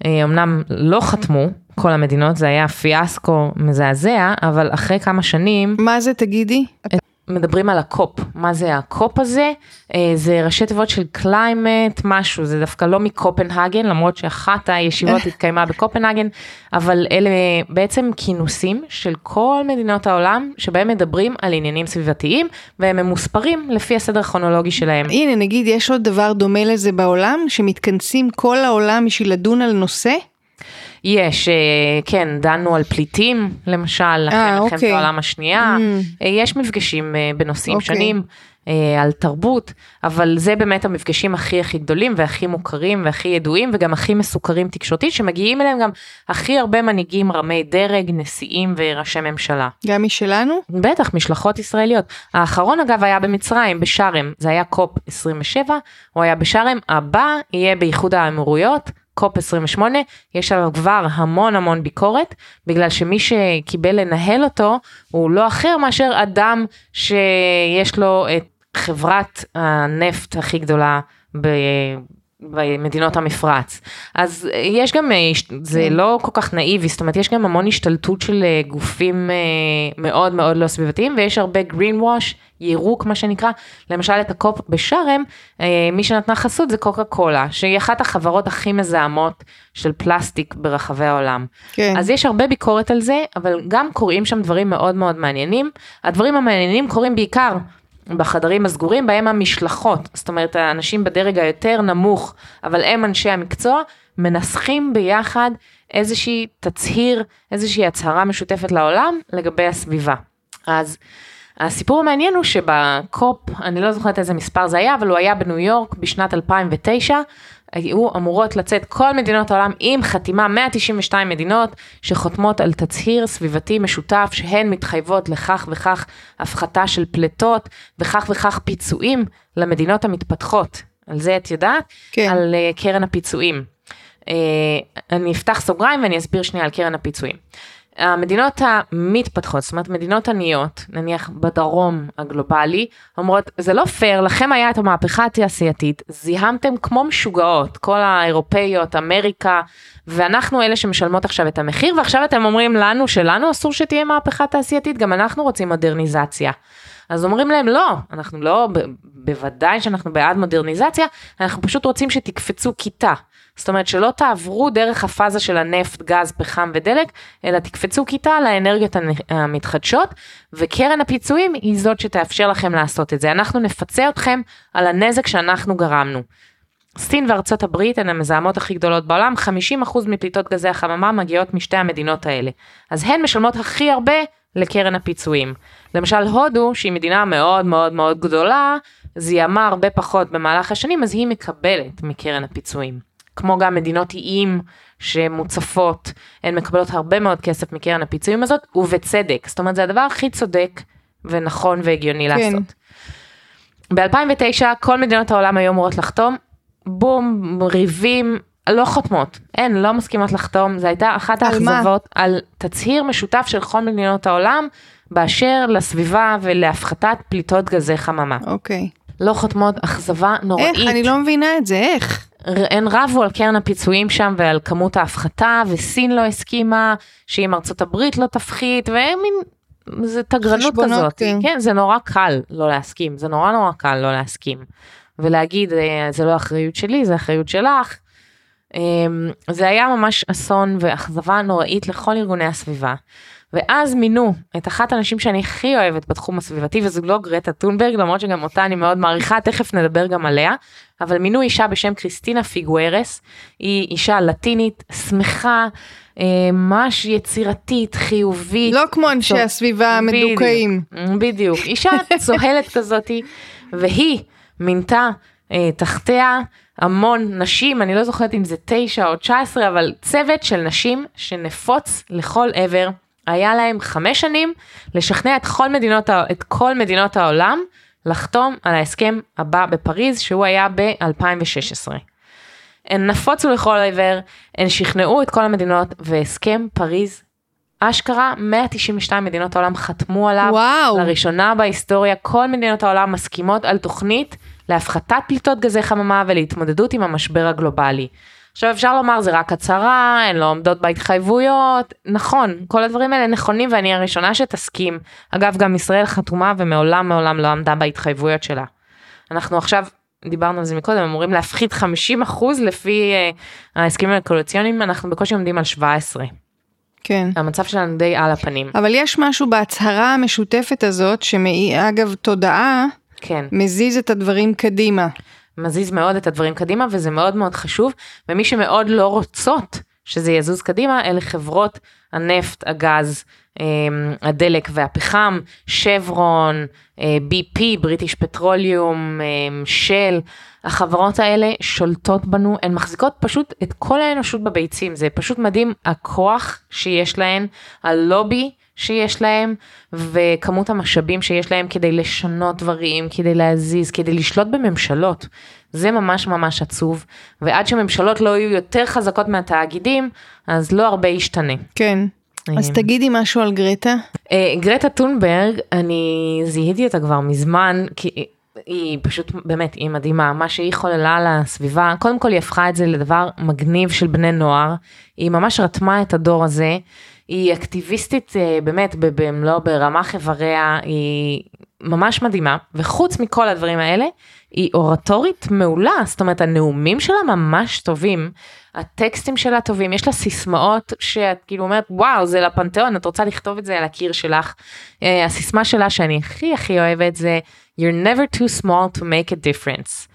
אה, אמנם לא חתמו כל המדינות, זה היה פיאסקו מזעזע, אבל אחרי כמה שנים... מה זה תגידי? מדברים על ה COP, מה זה ה COP הזה? אה, זה ראשי תיבות של climate משהו, זה דווקא לא מקופנהגן, למרות שאחת הישיבות התקיימה בקופנהגן, אבל אלה בעצם כינוסים של כל מדינות העולם, שבהם מדברים על עניינים סביבתיים, והם ממוספרים לפי הסדר הכרונולוגי שלהם. הנה, נגיד, יש עוד דבר דומה לזה בעולם, שמתכנסים כל העולם בשביל לדון על נושא? יש, אה, כן, דנו על פליטים, למשל, אחרי מלחמת אוקיי. העולם השנייה. Mm. אה, יש מפגשים אה, בנושאים אוקיי. שונים. אה, על תרבות, אבל זה באמת המפגשים הכי הכי גדולים והכי מוכרים והכי ידועים וגם הכי מסוכרים תקשורתית, שמגיעים אליהם גם הכי הרבה מנהיגים רמי דרג, נשיאים וראשי ממשלה. גם משלנו? בטח, משלחות ישראליות. האחרון אגב היה במצרים, בשארם, זה היה קופ 27, הוא היה בשארם, הבא יהיה באיחוד האמירויות. קופ 28, יש עליו כבר המון המון ביקורת, בגלל שמי שקיבל לנהל אותו הוא לא אחר מאשר אדם שיש לו את חברת הנפט הכי גדולה ב... במדינות המפרץ. אז יש גם, אה, זה כן. לא כל כך נאיבי, זאת אומרת יש גם המון השתלטות של אה, גופים אה, מאוד מאוד לא סביבתיים ויש הרבה green wash, ירוק מה שנקרא, למשל את הקופ בשארם, מי שנתנה חסות זה קוקה קולה, שהיא אחת החברות הכי מזהמות של פלסטיק ברחבי העולם. כן. אז יש הרבה ביקורת על זה, אבל גם קורים שם דברים מאוד מאוד מעניינים. הדברים המעניינים קורים בעיקר בחדרים הסגורים בהם המשלחות, זאת אומרת האנשים בדרג היותר נמוך, אבל הם אנשי המקצוע, מנסחים ביחד איזושהי תצהיר, איזושהי הצהרה משותפת לעולם לגבי הסביבה. אז הסיפור המעניין הוא שבקופ, אני לא זוכרת איזה מספר זה היה, אבל הוא היה בניו יורק בשנת 2009, היו אמורות לצאת כל מדינות העולם עם חתימה 192 מדינות שחותמות על תצהיר סביבתי משותף שהן מתחייבות לכך וכך הפחתה של פליטות וכך וכך פיצויים למדינות המתפתחות. על זה את יודעת? כן. על uh, קרן הפיצויים. Uh, אני אפתח סוגריים ואני אסביר שנייה על קרן הפיצויים. המדינות המתפתחות, זאת אומרת מדינות עניות, נניח בדרום הגלובלי, אומרות זה לא פייר, לכם היה את המהפכה התעשייתית, זיהמתם כמו משוגעות, כל האירופאיות, אמריקה, ואנחנו אלה שמשלמות עכשיו את המחיר, ועכשיו אתם אומרים לנו שלנו אסור שתהיה מהפכה תעשייתית, גם אנחנו רוצים מודרניזציה. אז אומרים להם לא, אנחנו לא, ב- בוודאי שאנחנו בעד מודרניזציה, אנחנו פשוט רוצים שתקפצו כיתה. זאת אומרת שלא תעברו דרך הפאזה של הנפט, גז, פחם ודלק, אלא תקפצו כיתה לאנרגיות המתחדשות, וקרן הפיצויים היא זאת שתאפשר לכם לעשות את זה. אנחנו נפצה אתכם על הנזק שאנחנו גרמנו. סין וארצות הברית הן המזהמות הכי גדולות בעולם, 50% מפליטות גזי החממה מגיעות משתי המדינות האלה. אז הן משלמות הכי הרבה לקרן הפיצויים. למשל הודו, שהיא מדינה מאוד מאוד מאוד גדולה, זיהמה הרבה פחות במהלך השנים, אז היא מקבלת מקרן הפיצויים. כמו גם מדינות איים שמוצפות, הן מקבלות הרבה מאוד כסף מקרן הפיצויים הזאת, ובצדק. זאת אומרת, זה הדבר הכי צודק ונכון והגיוני כן. לעשות. ב-2009 כל מדינות העולם היו אמורות לחתום, בום, ריבים, לא חותמות, אין, לא מסכימות לחתום, זו הייתה אחת על? האכזבות על תצהיר משותף של כל מדינות העולם באשר לסביבה ולהפחתת פליטות גזי חממה. אוקיי. לא חותמות, אכזבה נוראית. איך? אני לא מבינה את זה, איך? הן רבו על קרן הפיצויים שם ועל כמות ההפחתה, וסין לא הסכימה, שאם ארצות הברית לא תפחית, ומין, זה תגרנות כזאת. כן. כן, זה נורא קל לא להסכים, זה נורא נורא קל לא להסכים. ולהגיד, "אה, זה לא אחריות שלי, זה אחריות שלך. אמ, זה היה ממש אסון ואכזבה נוראית לכל ארגוני הסביבה. ואז מינו את אחת הנשים שאני הכי אוהבת בתחום הסביבתי וזו לא גרטה טונברג למרות שגם אותה אני מאוד מעריכה תכף נדבר גם עליה אבל מינו אישה בשם קריסטינה פיגוארס היא אישה לטינית שמחה אה, ממש יצירתית חיובית לא כמו אנשי טוב, הסביבה המדוכאים. בדיוק, בדיוק. אישה צוהלת כזאתי, והיא מינתה אה, תחתיה המון נשים, אני לא זוכרת אם זה תשע או תשע עשרה, אבל צוות של נשים שנפוץ לכל עבר. היה להם חמש שנים לשכנע את כל מדינות, את כל מדינות העולם לחתום על ההסכם הבא בפריז, שהוא היה ב-2016. הן נפוצו לכל עבר, הן שכנעו את כל המדינות, והסכם פריז, אשכרה 192 מדינות העולם חתמו עליו. וואו. לראשונה בהיסטוריה כל מדינות העולם מסכימות על תוכנית להפחתת פליטות גזי חממה ולהתמודדות עם המשבר הגלובלי. עכשיו אפשר לומר זה רק הצהרה, הן לא עומדות בהתחייבויות, נכון, כל הדברים האלה נכונים ואני הראשונה שתסכים. אגב, גם ישראל חתומה ומעולם מעולם לא עמדה בהתחייבויות שלה. אנחנו עכשיו, דיברנו על זה מקודם, אמורים להפחית 50% לפי uh, ההסכמים הקואליציוניים, אנחנו בקושי עומדים על 17. כן. המצב שלנו די על הפנים. אבל יש משהו בהצהרה המשותפת הזאת, שאגב, תודעה, כן. מזיז את הדברים קדימה. מזיז מאוד את הדברים קדימה וזה מאוד מאוד חשוב. ומי שמאוד לא רוצות שזה יזוז קדימה, אלה חברות הנפט, הגז, אמ, הדלק והפחם, שברון, אה, BP, בריטיש פטרוליום, אמ, של, החברות האלה שולטות בנו, הן מחזיקות פשוט את כל האנושות בביצים, זה פשוט מדהים הכוח שיש להן, הלובי שיש להם וכמות המשאבים שיש להם כדי לשנות דברים, כדי להזיז, כדי לשלוט בממשלות. זה ממש ממש עצוב, ועד שממשלות לא יהיו יותר חזקות מהתאגידים, אז לא הרבה ישתנה. כן. אז תגידי משהו על גרטה. אה, גרטה טונברג, אני זיהיתי אותה כבר מזמן, כי היא פשוט באמת, היא מדהימה, מה שהיא חוללה לסביבה, קודם כל היא הפכה את זה לדבר מגניב של בני נוער, היא ממש רתמה את הדור הזה, היא אקטיביסטית אה, באמת במלוא ברמ"ח איבריה, היא ממש מדהימה, וחוץ מכל הדברים האלה, היא אורטורית מעולה, זאת אומרת הנאומים שלה ממש טובים, הטקסטים שלה טובים, יש לה סיסמאות שאת כאילו אומרת וואו זה לפנתיאון, את רוצה לכתוב את זה על הקיר שלך. Uh, הסיסמה שלה שאני הכי הכי אוהבת זה you're never too small to make a difference.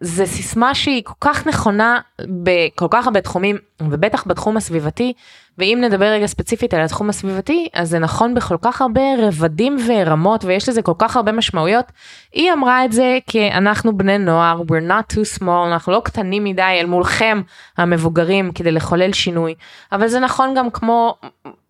זה סיסמה שהיא כל כך נכונה בכל כך הרבה תחומים ובטח בתחום הסביבתי ואם נדבר רגע ספציפית על התחום הסביבתי, אז זה נכון בכל כך הרבה רבדים ורמות, ויש לזה כל כך הרבה משמעויות. היא אמרה את זה כי אנחנו בני נוער, we're not too small, אנחנו לא קטנים מדי אל מולכם המבוגרים כדי לחולל שינוי, אבל זה נכון גם כמו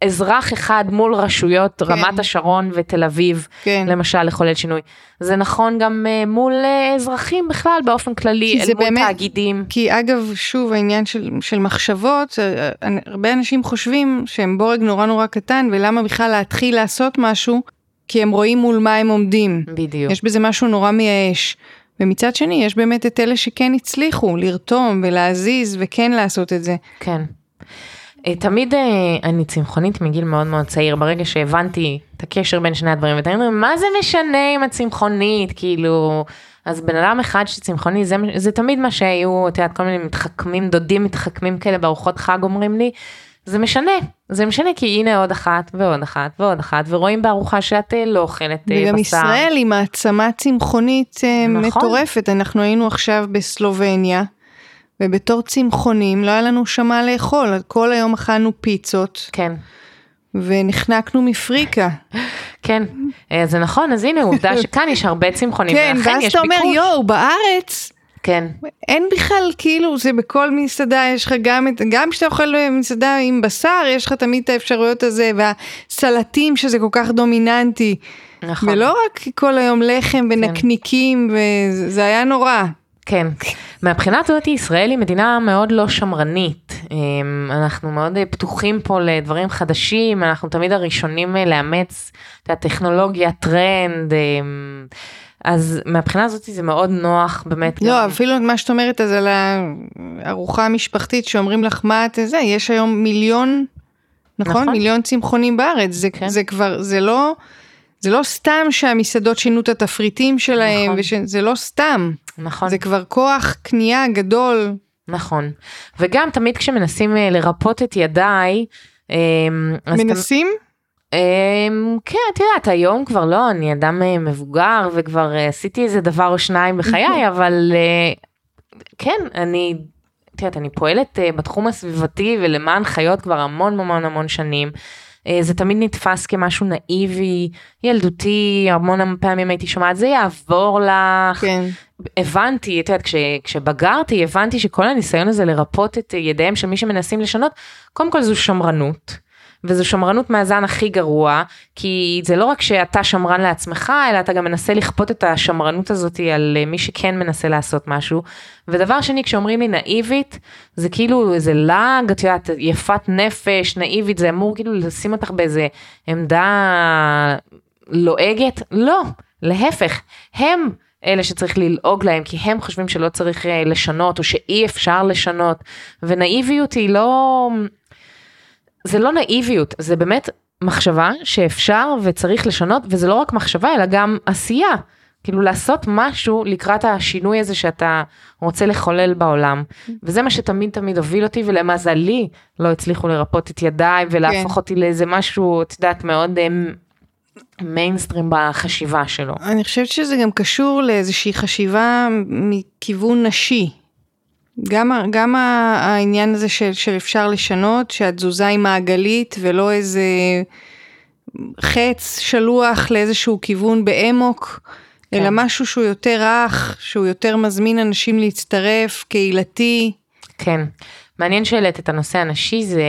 אזרח אחד מול רשויות כן. רמת השרון ותל אביב, כן. למשל לחולל שינוי. זה נכון גם uh, מול uh, אזרחים בכלל באופן כללי, אל מול באמת, תאגידים. כי אגב, שוב העניין של, של מחשבות, uh, הרבה אנשים חושבים שהם בורג נורא נורא קטן ולמה בכלל להתחיל לעשות משהו, כי הם רואים מול מה הם עומדים. בדיוק. יש בזה משהו נורא מייאש. ומצד שני יש באמת את אלה שכן הצליחו לרתום ולהזיז וכן לעשות את זה. כן. אה, תמיד אה, אני צמחונית מגיל מאוד מאוד צעיר, ברגע שהבנתי את הקשר בין שני הדברים, ואתה אומר, מה זה משנה אם את צמחונית, כאילו, אז בן אדם אחד שצמחוני, זה, זה תמיד מה שהיו, את יודעת, כל מיני מתחכמים, דודים מתחכמים כאלה בארוחות חג אומרים לי, זה משנה, זה משנה כי הנה עוד אחת ועוד אחת ועוד אחת, ורואים בארוחה שאת אה, לא אוכלת בשר. וגם ישראל היא מעצמה צמחונית נכון. מטורפת, אנחנו היינו עכשיו בסלובניה. ובתור צמחונים לא היה לנו שמה לאכול, כל היום אכלנו פיצות. כן. ונחנקנו מפריקה. כן, אה, זה נכון, אז הנה עובדה שכאן יש הרבה צמחונים, כן, ואז אתה אומר יואו, בארץ, כן. אין בכלל, כאילו, זה בכל מסעדה יש לך גם את, גם כשאתה אוכל מסעדה עם בשר, יש לך תמיד את האפשרויות הזה, והסלטים שזה כל כך דומיננטי. נכון. ולא רק כל היום לחם ונקניקים, כן. וזה היה נורא. כן. מהבחינה הזאת ישראל היא מדינה מאוד לא שמרנית. אמ, אנחנו מאוד פתוחים פה לדברים חדשים, אנחנו תמיד הראשונים לאמץ את הטכנולוגיה, טרנד. אז מהבחינה הזאת זה מאוד נוח באמת. לא, גם... אפילו מה שאת אומרת אז על הארוחה המשפחתית שאומרים לך מה את זה, יש היום מיליון, נכון? נכון. מיליון צמחונים בארץ, זה, כן. זה כבר, זה לא... זה לא סתם שהמסעדות שינו את התפריטים שלהם, נכון. וש... זה לא סתם. נכון. זה כבר כוח קנייה גדול. נכון. וגם תמיד כשמנסים אה, לרפות את ידיי, אמ, מנסים? אמ, כן, את יודעת, היום כבר לא, אני אדם אה, מבוגר וכבר אה, עשיתי איזה דבר או שניים בחיי, אבל כן, אני, את יודעת, אני פועלת בתחום הסביבתי ולמען חיות כבר המון המון המון שנים. זה תמיד נתפס כמשהו נאיבי, ילדותי, המון פעמים הייתי שומעת, זה יעבור לך. כן. הבנתי, את יודעת, כש, כשבגרתי, הבנתי שכל הניסיון הזה לרפות את ידיהם של מי שמנסים לשנות, קודם כל זו שמרנות. וזו שמרנות מהזן הכי גרוע, כי זה לא רק שאתה שמרן לעצמך, אלא אתה גם מנסה לכפות את השמרנות הזאת על מי שכן מנסה לעשות משהו. ודבר שני, כשאומרים לי נאיבית, זה כאילו איזה לעג, את יודעת, יפת נפש, נאיבית, זה אמור כאילו לשים אותך באיזה עמדה לועגת? לא, להפך, הם אלה שצריך ללעוג להם, כי הם חושבים שלא צריך אה, לשנות, או שאי אפשר לשנות, ונאיביות היא לא... זה לא נאיביות, זה באמת מחשבה שאפשר וצריך לשנות, וזה לא רק מחשבה, אלא גם עשייה. כאילו לעשות משהו לקראת השינוי הזה שאתה רוצה לחולל בעולם. וזה מה שתמיד תמיד הוביל אותי, ולמזלי לא הצליחו לרפות את ידיי ולהפוך כן. אותי לאיזה משהו, את יודעת, מאוד מיינסטרים אה, בחשיבה שלו. אני חושבת שזה גם קשור לאיזושהי חשיבה מכיוון נשי. גם, גם העניין הזה של, של אפשר לשנות, שהתזוזה היא מעגלית ולא איזה חץ שלוח לאיזשהו כיוון באמוק, כן. אלא משהו שהוא יותר רך, שהוא יותר מזמין אנשים להצטרף, קהילתי. כן, מעניין שהעלית את הנושא הנשי, זה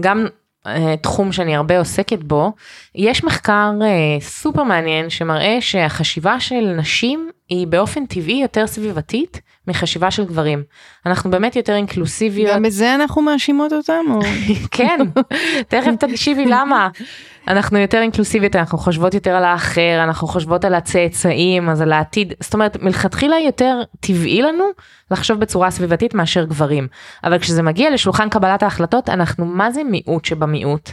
גם אה, תחום שאני הרבה עוסקת בו, יש מחקר אה, סופר מעניין שמראה שהחשיבה של נשים היא באופן טבעי יותר סביבתית מחשיבה של גברים. אנחנו באמת יותר אינקלוסיביות. גם בזה אנחנו מאשימות אותם? או... כן, תכף תקשיבי למה. אנחנו יותר אינקלוסיביות, אנחנו חושבות יותר על האחר, אנחנו חושבות על הצאצאים, אז על העתיד, זאת אומרת, מלכתחילה יותר טבעי לנו לחשוב בצורה סביבתית מאשר גברים. אבל כשזה מגיע לשולחן קבלת ההחלטות, אנחנו מה זה מיעוט שבמיעוט.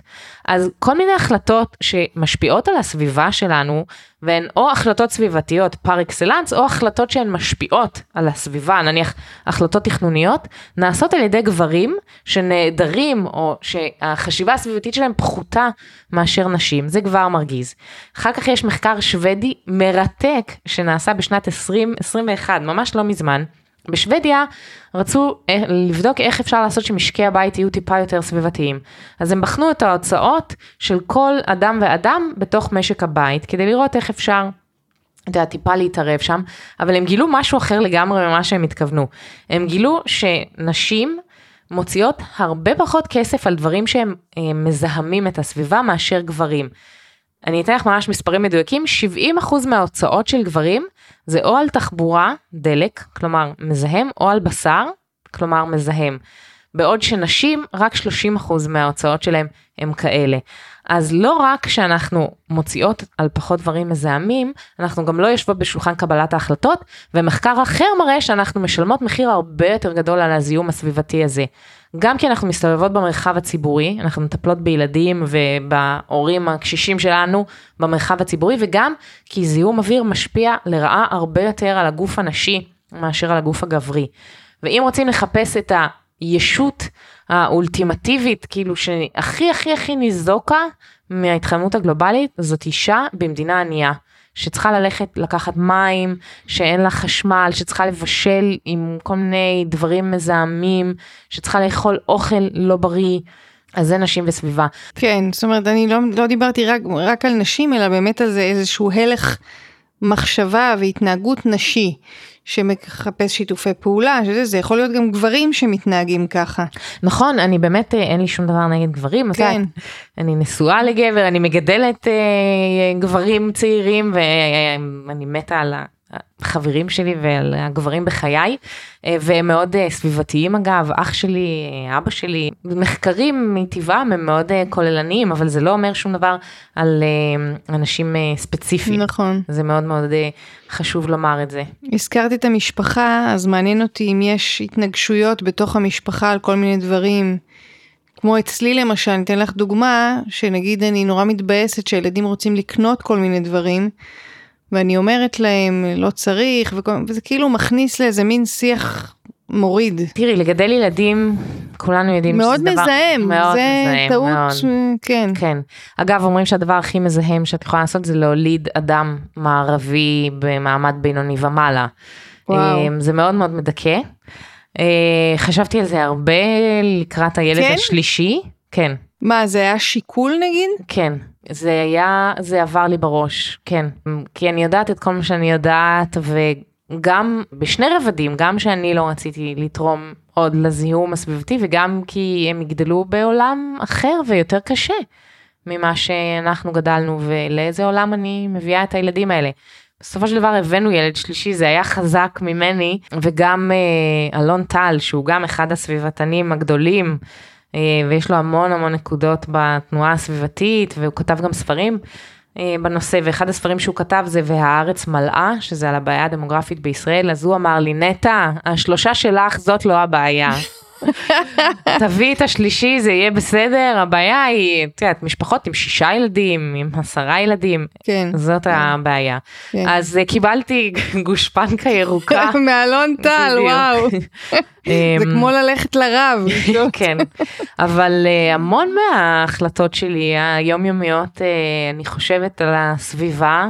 אז כל מיני החלטות שמשפיעות על הסביבה שלנו, והן או החלטות סביבתיות פר אקסלנס, או החלטות שהן משפיעות על הסביבה, נניח החלטות תכנוניות, נעשות על ידי גברים שנעדרים, או שהחשיבה הסביבתית שלהם פחותה מאשר נשים, זה כבר מרגיז. אחר כך יש מחקר שוודי מרתק שנעשה בשנת 2021, ממש לא מזמן. בשוודיה רצו אה, לבדוק איך אפשר לעשות שמשקי הבית יהיו טיפה יותר סביבתיים. אז הם בחנו את ההוצאות של כל אדם ואדם בתוך משק הבית, כדי לראות איך אפשר, אתה יודע, טיפה להתערב שם, אבל הם גילו משהו אחר לגמרי ממה שהם התכוונו. הם גילו שנשים מוציאות הרבה פחות כסף על דברים שהם אה, מזהמים את הסביבה מאשר גברים. אני אתן לך ממש מספרים מדויקים, 70% מההוצאות של גברים זה או על תחבורה, דלק, כלומר מזהם, או על בשר, כלומר מזהם. בעוד שנשים, רק 30% מההוצאות שלהם הם כאלה. אז לא רק שאנחנו מוציאות על פחות דברים מזהמים, אנחנו גם לא יושבות בשולחן קבלת ההחלטות, ומחקר אחר מראה שאנחנו משלמות מחיר הרבה יותר גדול על הזיהום הסביבתי הזה. גם כי אנחנו מסתובבות במרחב הציבורי, אנחנו מטפלות בילדים ובהורים הקשישים שלנו במרחב הציבורי, וגם כי זיהום אוויר משפיע לרעה הרבה יותר על הגוף הנשי מאשר על הגוף הגברי. ואם רוצים לחפש את הישות האולטימטיבית, כאילו שהכי הכי הכי ניזוקה מההתחממות הגלובלית, זאת אישה במדינה ענייה. שצריכה ללכת לקחת מים, שאין לה חשמל, שצריכה לבשל עם כל מיני דברים מזהמים, שצריכה לאכול אוכל לא בריא. אז זה נשים וסביבה. כן, זאת אומרת, אני לא, לא דיברתי רק, רק על נשים, אלא באמת על זה איזשהו הלך מחשבה והתנהגות נשי. שמחפש שיתופי פעולה, שזה זה יכול להיות גם גברים שמתנהגים ככה. נכון, אני באמת, אה, אין לי שום דבר נגד גברים, כן. יודעת, אני נשואה לגבר, אני מגדלת אה, גברים צעירים ואני מתה על החברים שלי ועל הגברים בחיי, אה, והם מאוד אה, סביבתיים אגב, אח שלי, אה, אבא שלי, מחקרים מטבעם הם מאוד כוללניים, אבל זה לא אומר שום דבר על אנשים ספציפיים. נכון. זה מאוד מאוד חשוב לומר את זה. הזכרת את המשפחה, אז מעניין אותי אם יש התנגשויות בתוך המשפחה על כל מיני דברים. כמו אצלי למשל, אני אתן לך דוגמה, שנגיד אני נורא מתבאסת שהילדים רוצים לקנות כל מיני דברים. ואני אומרת להם לא צריך וזה כאילו מכניס לאיזה מין שיח מוריד. תראי לגדל ילדים כולנו יודעים מאוד שזה מזהם, דבר מאוד זה מזהם, טעות, מאוד. ש... כן. כן. אגב אומרים שהדבר הכי מזהם שאת יכולה לעשות זה להוליד אדם מערבי במעמד בינוני ומעלה. וואו. אמ, זה מאוד מאוד מדכא. אה, חשבתי על זה הרבה לקראת הילד כן? השלישי. כן. מה זה היה שיקול נגיד? כן. זה היה, זה עבר לי בראש, כן. כי אני יודעת את כל מה שאני יודעת, וגם בשני רבדים, גם שאני לא רציתי לתרום עוד לזיהום הסביבתי, וגם כי הם יגדלו בעולם אחר ויותר קשה ממה שאנחנו גדלנו, ולאיזה עולם אני מביאה את הילדים האלה. בסופו של דבר הבאנו ילד שלישי, זה היה חזק ממני, וגם אה, אלון טל, שהוא גם אחד הסביבתנים הגדולים, ויש לו המון המון נקודות בתנועה הסביבתית, והוא כתב גם ספרים אה, בנושא, ואחד הספרים שהוא כתב זה והארץ מלאה, שזה על הבעיה הדמוגרפית בישראל, אז הוא אמר לי, נטע, השלושה שלך זאת לא הבעיה. תביאי את השלישי זה יהיה בסדר הבעיה היא את יודעת משפחות עם שישה ילדים עם עשרה ילדים כן זאת כן. הבעיה כן. אז uh, קיבלתי גושפנקה ירוקה מאלון טל וואו זה אמ, כמו ללכת לרב כן אבל uh, המון מההחלטות שלי היומיומיות uh, אני חושבת על הסביבה.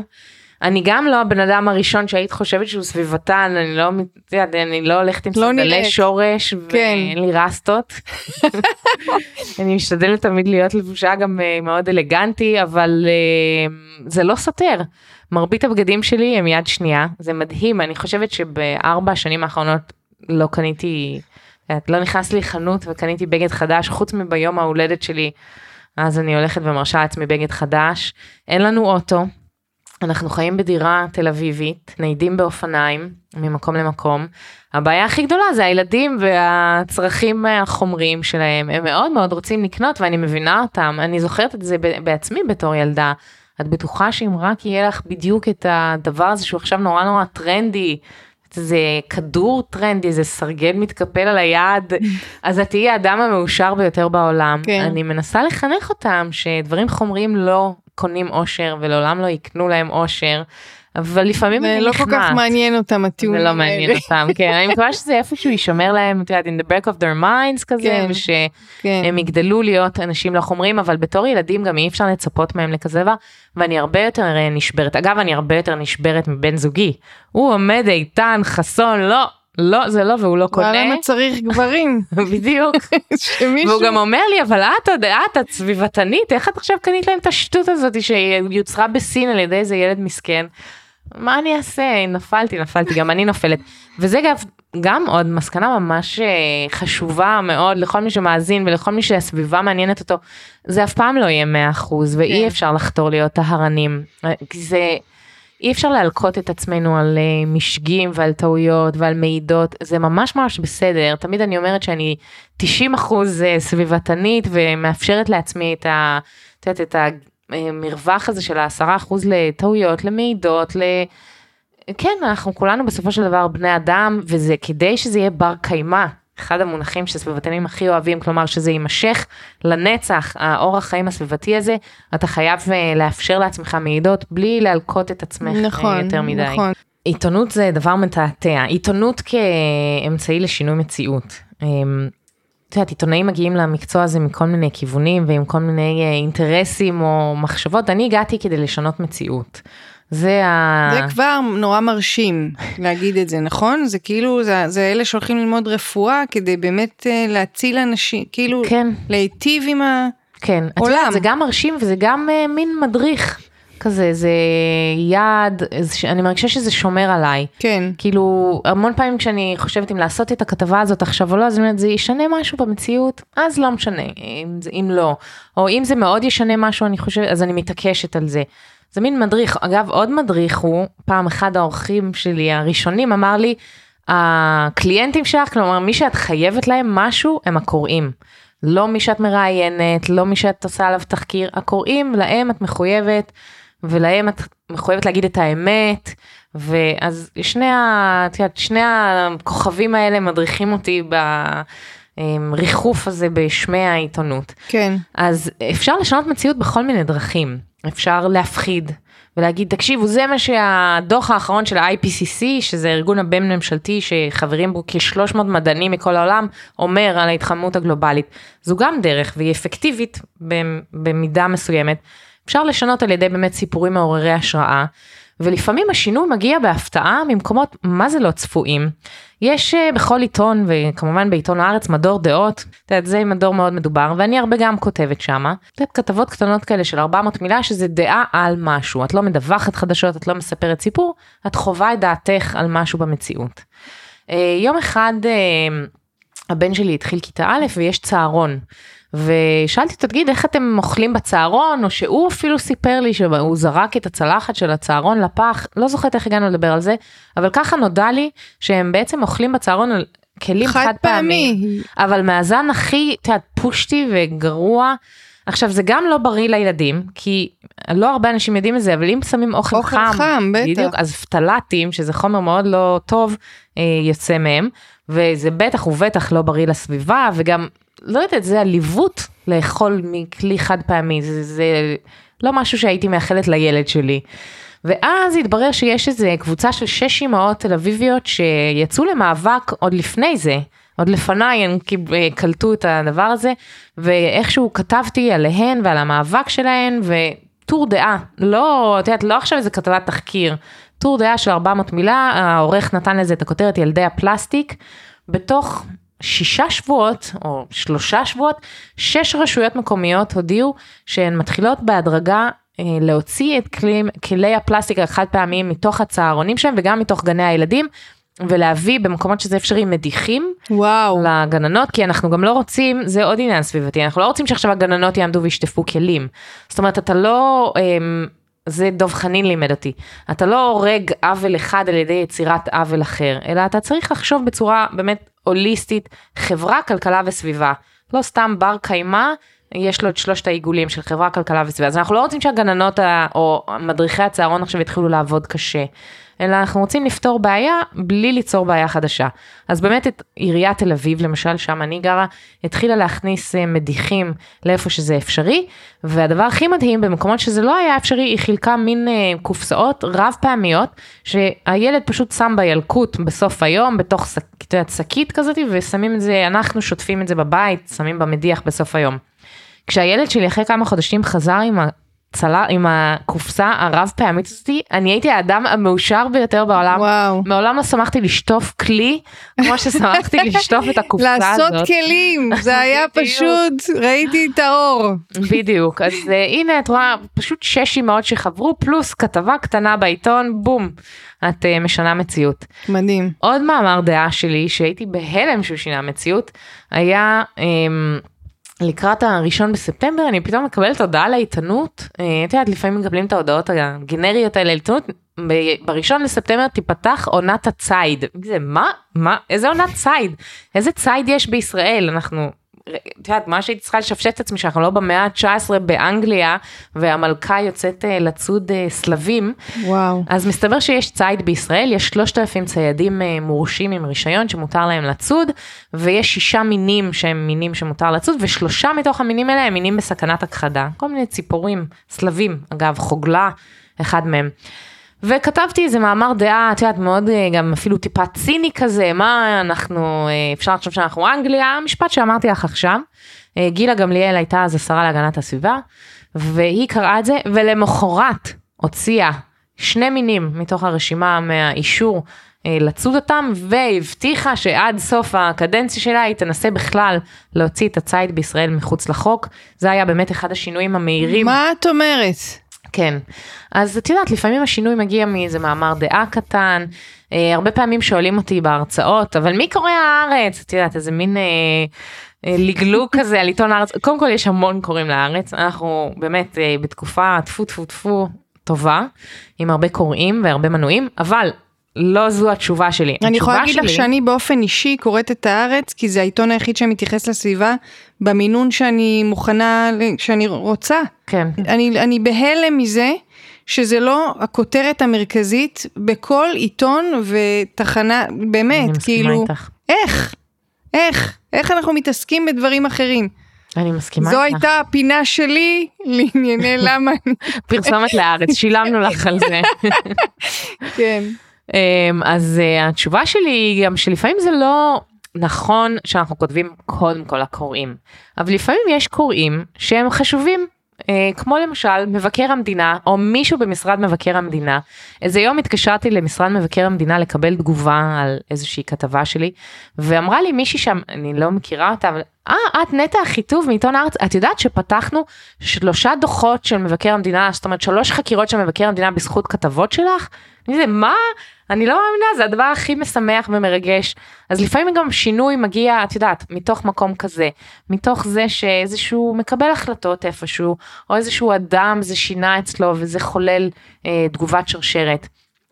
אני גם לא הבן אדם הראשון שהיית חושבת שהוא סביבתן, אני לא, יודעת, אני לא הולכת עם לא סנדלי נראית. שורש, כן. ואין לי רסטות. אני משתדלת תמיד להיות לבושה גם אה, מאוד אלגנטי, אבל אה, זה לא סותר. מרבית הבגדים שלי הם יד שנייה, זה מדהים, אני חושבת שבארבע השנים האחרונות לא קניתי, לא נכנס לי חנות וקניתי בגד חדש, חוץ מביום ההולדת שלי, אז אני הולכת ומרשה לעצמי בגד חדש. אין לנו אוטו, אנחנו חיים בדירה תל אביבית, ניידים באופניים ממקום למקום. הבעיה הכי גדולה זה הילדים והצרכים החומריים שלהם, הם מאוד מאוד רוצים לקנות ואני מבינה אותם, אני זוכרת את זה בעצמי בתור ילדה. את בטוחה שאם רק יהיה לך בדיוק את הדבר הזה שהוא עכשיו נורא נורא טרנדי, זה כדור טרנדי, זה סרגל מתקפל על היד, אז את תהיי האדם המאושר ביותר בעולם. כן. אני מנסה לחנך אותם שדברים חומריים לא קונים אושר ולעולם לא יקנו להם אושר, אבל לפעמים זה אני לא כל כך. מעניין אותם זה הטיעונים לא מעניין האלה. אותם, כן, אני מקווה שזה איפשהו יישמר להם, את יודעת, in the back of their minds כזה, כן. ושהם כן. יגדלו להיות אנשים לא חומרים, אבל בתור ילדים גם אי אפשר לצפות מהם לכזה דבר, ואני הרבה יותר נשברת. אגב, אני הרבה יותר נשברת מבן זוגי. הוא עומד איתן, חסון, לא, לא, זה לא, והוא לא אבל קונה. למה צריך גברים? בדיוק. שמישהו... והוא גם אומר לי, אבל את עוד, את, את סביבתנית, איך את עכשיו קנית להם את השטות הזאת שיוצרה בסין על ידי איזה ילד מסכן? מה אני אעשה? נפלתי, נפלתי, גם אני נופלת. וזה גם, גם עוד מסקנה ממש אה, חשובה מאוד לכל מי שמאזין ולכל מי שהסביבה מעניינת אותו, זה אף פעם לא יהיה 100% ואי כן. אפשר לחתור להיות טהרנים. אה, זה... אי אפשר להלקות את עצמנו על uh, משגים ועל טעויות ועל מעידות, זה ממש ממש בסדר. תמיד אני אומרת שאני 90 אחוז אה, סביבתנית ומאפשרת לעצמי את ה... את יודעת, את המרווח הזה של ה-10 אחוז לטעויות, למעידות, ל... כן, אנחנו כולנו בסופו של דבר בני אדם, וזה כדי שזה יהיה בר קיימא. אחד המונחים שסביבתנים הכי אוהבים, כלומר שזה יימשך לנצח, האורח חיים הסביבתי הזה, אתה חייב אה, לאפשר לעצמך מעידות בלי להלקות את עצמך אה, נכון, יותר מדי. נכון. עיתונות זה דבר מתעתע, עיתונות כאמצעי לשינוי מציאות. אמ, את יודעת, עיתונאים מגיעים למקצוע הזה מכל מיני כיוונים ועם כל מיני אה, אינטרסים או מחשבות. אני הגעתי כדי לשנות מציאות. זה ה... זה כבר נורא מרשים להגיד את זה, נכון? זה כאילו, זה, זה אלה שהולכים ללמוד רפואה כדי באמת אה, להציל אנשים, כאילו, כן, להיטיב עם ה... כן. יודעת, זה גם מרשים וזה גם אה, מין מדריך כזה, זה יעד, אני מרגישה שזה שומר עליי. כן, כאילו המון פעמים כשאני חושבת אם לעשות את הכתבה הזאת עכשיו או לא אז אני אומרת זה ישנה משהו במציאות אז לא משנה אם, אם לא או אם זה מאוד ישנה משהו אני חושבת אז אני מתעקשת על זה. זה מין מדריך אגב עוד מדריך הוא פעם אחד האורחים שלי הראשונים אמר לי הקליינטים שלך כלומר מי שאת חייבת להם משהו הם הקוראים. לא מי שאת מראיינת לא מי שאת עושה עליו תחקיר הקוראים להם את מחויבת ולהם את מחויבת להגיד את האמת. ואז שני, ה, את יודעת, שני הכוכבים האלה מדריכים אותי בריחוף הזה בשמי העיתונות. כן, אז אפשר לשנות מציאות בכל מיני דרכים. אפשר להפחיד ולהגיד, תקשיבו, זה מה שהדוח האחרון של ה-IPCC, שזה הארגון הבין ממשלתי שחברים בו כ-300 מדענים מכל העולם, אומר על ההתחממות הגלובלית. זו גם דרך והיא אפקטיבית במידה מסוימת. אפשר לשנות על ידי באמת סיפורים מעוררי השראה. ולפעמים השינוי מגיע בהפתעה ממקומות מה זה לא צפויים. יש uh, בכל עיתון וכמובן בעיתון הארץ מדור דעות, את יודעת זה מדור מאוד מדובר ואני הרבה גם כותבת שמה, את יודעת כתבות קטנות כאלה של 400 מילה שזה דעה על משהו, את לא מדווחת חדשות, את לא מספרת סיפור, את חווה את דעתך על משהו במציאות. Uh, יום אחד uh, הבן שלי התחיל כיתה א' ויש צהרון. ושאלתי אותו, תגיד, איך אתם אוכלים בצהרון, או שהוא אפילו סיפר לי שהוא זרק את הצלחת של הצהרון לפח, לא זוכרת איך הגענו לדבר על זה, אבל ככה נודע לי שהם בעצם אוכלים בצהרון על כלים חד, חד פעמי, פעמי. אבל מהזן הכי, את יודעת, פושטי וגרוע. עכשיו זה גם לא בריא לילדים, כי לא הרבה אנשים יודעים את זה, אבל אם שמים אוכל, אוכל חם, חם, בטח. בדיוק, אז פטלטים, שזה חומר מאוד לא טוב, אה, יוצא מהם, וזה בטח ובטח לא בריא לסביבה, וגם, לא יודעת, זה עליבות לאכול מכלי חד פעמי, זה, זה לא משהו שהייתי מאחלת לילד שלי. ואז התברר שיש איזה קבוצה של שש אמהות תל אביביות שיצאו למאבק עוד לפני זה, עוד לפניי הם אה, קלטו את הדבר הזה, ואיכשהו כתבתי עליהן ועל המאבק שלהן, טור דעה, לא, את יודעת, לא עכשיו איזה כתבת תחקיר, טור דעה של 400 מילה, העורך נתן לזה את הכותרת ילדי הפלסטיק, בתוך שישה שבועות, או שלושה שבועות, שש רשויות מקומיות הודיעו שהן מתחילות בהדרגה אה, להוציא את כלי, כלי הפלסטיק החד פעמיים מתוך הצהרונים שלהם וגם מתוך גני הילדים. ולהביא במקומות שזה אפשרי מדיחים וואו. לגננות כי אנחנו גם לא רוצים זה עוד עניין סביבתי אנחנו לא רוצים שעכשיו הגננות יעמדו וישטפו כלים. זאת אומרת אתה לא אמ, זה דב חנין לימד אותי. אתה לא הורג עוול אחד על ידי יצירת עוול אחר אלא אתה צריך לחשוב בצורה באמת הוליסטית חברה כלכלה וסביבה. לא סתם בר קיימא יש לו את שלושת העיגולים של חברה, כלכלה וסביבה. אז אנחנו לא רוצים שהגננות או מדריכי הצהרון עכשיו יתחילו לעבוד קשה, אלא אנחנו רוצים לפתור בעיה בלי ליצור בעיה חדשה. אז באמת את עיריית תל אביב, למשל, שם אני גרה, התחילה להכניס אה, מדיחים לאיפה שזה אפשרי, והדבר הכי מדהים, במקומות שזה לא היה אפשרי, היא חילקה מין אה, קופסאות רב פעמיות, שהילד פשוט שם בילקוט בסוף היום, בתוך שקית כזאת, ושמים את זה, אנחנו שוטפים את זה בבית, שמים במדיח בסוף היום. כשהילד שלי אחרי כמה חודשים חזר עם הצלה, עם הקופסה הרב פעמית הזאתי, אני הייתי האדם המאושר ביותר בעולם. וואו. מעולם לא שמחתי לשטוף כלי, כמו ששמחתי לשטוף את הקופסה הזאת. לעשות כלים, זה היה. פשוט, ראיתי את האור. בדיוק, אז uh, הנה את רואה פשוט שש אמהות שחברו, פלוס כתבה קטנה בעיתון, בום, את uh, משנה מציאות. מדהים. עוד מאמר דעה שלי שהייתי בהלם שהוא שינה מציאות היה um, לקראת הראשון בספטמבר אני פתאום מקבלת הודעה לעיתונות אה, את יודעת לפעמים מקבלים את ההודעות הגנריות האלה לעיתונות בראשון לספטמבר תיפתח עונת הציד. זה מה? מה? איזה עונת ציד? איזה ציד יש בישראל? אנחנו. את יודעת מה שהייתי צריכה לשפשט את עצמי שאנחנו לא במאה ה-19 באנגליה והמלכה יוצאת אה, לצוד אה, סלבים וואו. אז מסתבר שיש ציד בישראל, יש 3,000 ציידים אה, מורשים עם רישיון שמותר להם לצוד, ויש שישה מינים שהם מינים שמותר לצוד, ושלושה מתוך המינים האלה הם מינים בסכנת הכחדה. כל מיני ציפורים, סלבים, אגב, חוגלה, אחד מהם. וכתבתי איזה מאמר דעה, את יודעת, מאוד אה, גם אפילו טיפה ציני כזה, מה אנחנו, אה, אפשר לחשוב שאנחנו אנגליה, המשפט שאמרתי לך עכשיו. אה, גילה גמליאל הייתה אז השרה להגנת הסביבה, והיא קראה את זה, ולמחרת הוציאה שני מינים מתוך הרשימה מהאישור לצוד אותם, והבטיחה שעד סוף הקדנציה שלה היא תנסה בכלל להוציא את הציד בישראל מחוץ לחוק. זה היה באמת אחד השינויים המהירים. מה את אומרת? כן. אז את יודעת, לפעמים השינוי מגיע מאיזה מאמר דעה קטן, אה, הרבה פעמים שואלים אותי בהרצאות, אבל מי קורא הארץ? את יודעת, איזה מין... אה, אה, לגלוג כזה על עיתון הארץ, קודם כל יש המון קוראים לארץ, אנחנו באמת אה, בתקופה טפו טפו טפו טובה, עם הרבה קוראים והרבה מנויים, אבל לא זו התשובה שלי. אני יכולה להגיד לך שאני באופן אישי קוראת את הארץ, כי זה העיתון היחיד שמתייחס לסביבה במינון שאני מוכנה, שאני רוצה. כן. אני, אני בהלם מזה שזה לא הכותרת המרכזית בכל עיתון ותחנה, אני באמת, מסכימה כאילו, איתך. איך? איך? איך אנחנו מתעסקים בדברים אחרים? אני מסכימה זו איתך. הייתה הפינה שלי לענייני למה אני... פרסומת לארץ, שילמנו לך על זה. כן. אמ, אז אה, התשובה שלי היא גם שלפעמים זה לא נכון שאנחנו כותבים קודם כל לקוראים, אבל לפעמים יש קוראים שהם חשובים. אה, כמו למשל מבקר המדינה או מישהו במשרד מבקר המדינה. איזה יום התקשרתי למשרד מבקר המדינה לקבל תגובה על איזושהי כתבה שלי ואמרה לי מישהי שם אני לא מכירה אותה אבל אה את נטע אחיטוב מעיתון הארץ את יודעת שפתחנו שלושה דוחות של מבקר המדינה זאת אומרת שלוש חקירות של מבקר המדינה בזכות כתבות שלך. אני זה מה אני לא מאמינה זה הדבר הכי משמח ומרגש אז לפעמים גם שינוי מגיע את יודעת מתוך מקום כזה מתוך זה שאיזשהו מקבל החלטות איפשהו או איזשהו אדם זה שינה אצלו וזה חולל אה, תגובת שרשרת.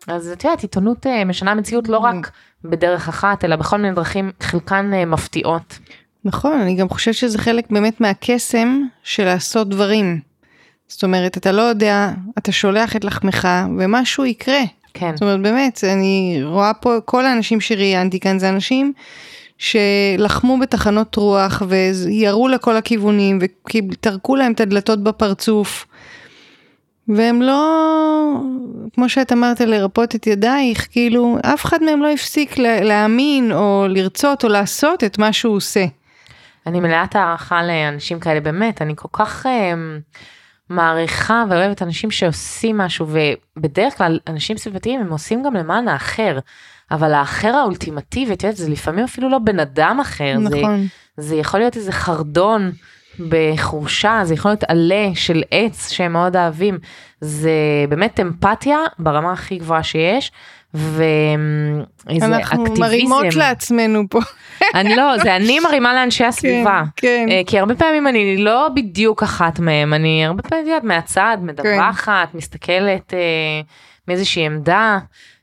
אז את יודעת עיתונות אה, משנה מציאות לא רק בדרך אחת אלא בכל מיני דרכים חלקן אה, מפתיעות. נכון, אני גם חושבת שזה חלק באמת מהקסם של לעשות דברים. זאת אומרת, אתה לא יודע, אתה שולח את לחמך ומשהו יקרה. כן. זאת אומרת, באמת, אני רואה פה, כל האנשים שראיינתי כאן זה אנשים שלחמו בתחנות רוח וירו לכל הכיוונים וטרקו להם את הדלתות בפרצוף. והם לא, כמו שאת אמרת, לרפות את ידייך, כאילו, אף אחד מהם לא הפסיק לה- להאמין או לרצות או לעשות את מה שהוא עושה. אני מלאת הערכה לאנשים כאלה באמת אני כל כך אה, מעריכה ואוהבת אנשים שעושים משהו, ובדרך כלל אנשים סביבתיים הם עושים גם למען האחר. אבל האחר האולטימטיבי, את יודעת, זה לפעמים אפילו לא בן אדם אחר, נכון. זה, זה יכול להיות איזה חרדון בחורשה, זה יכול להיות עלה של עץ שהם מאוד אוהבים, זה באמת אמפתיה ברמה הכי גבוהה שיש, ואיזה אנחנו אקטיביזם. מרימות לעצמנו פה. אני לא, זה אני מרימה לאנשי הסביבה. כן. אה, כי הרבה פעמים אני לא בדיוק אחת מהם, אני הרבה פעמים, את יודעת, מהצד, מדווחת, מסתכלת אה, מאיזושהי עמדה.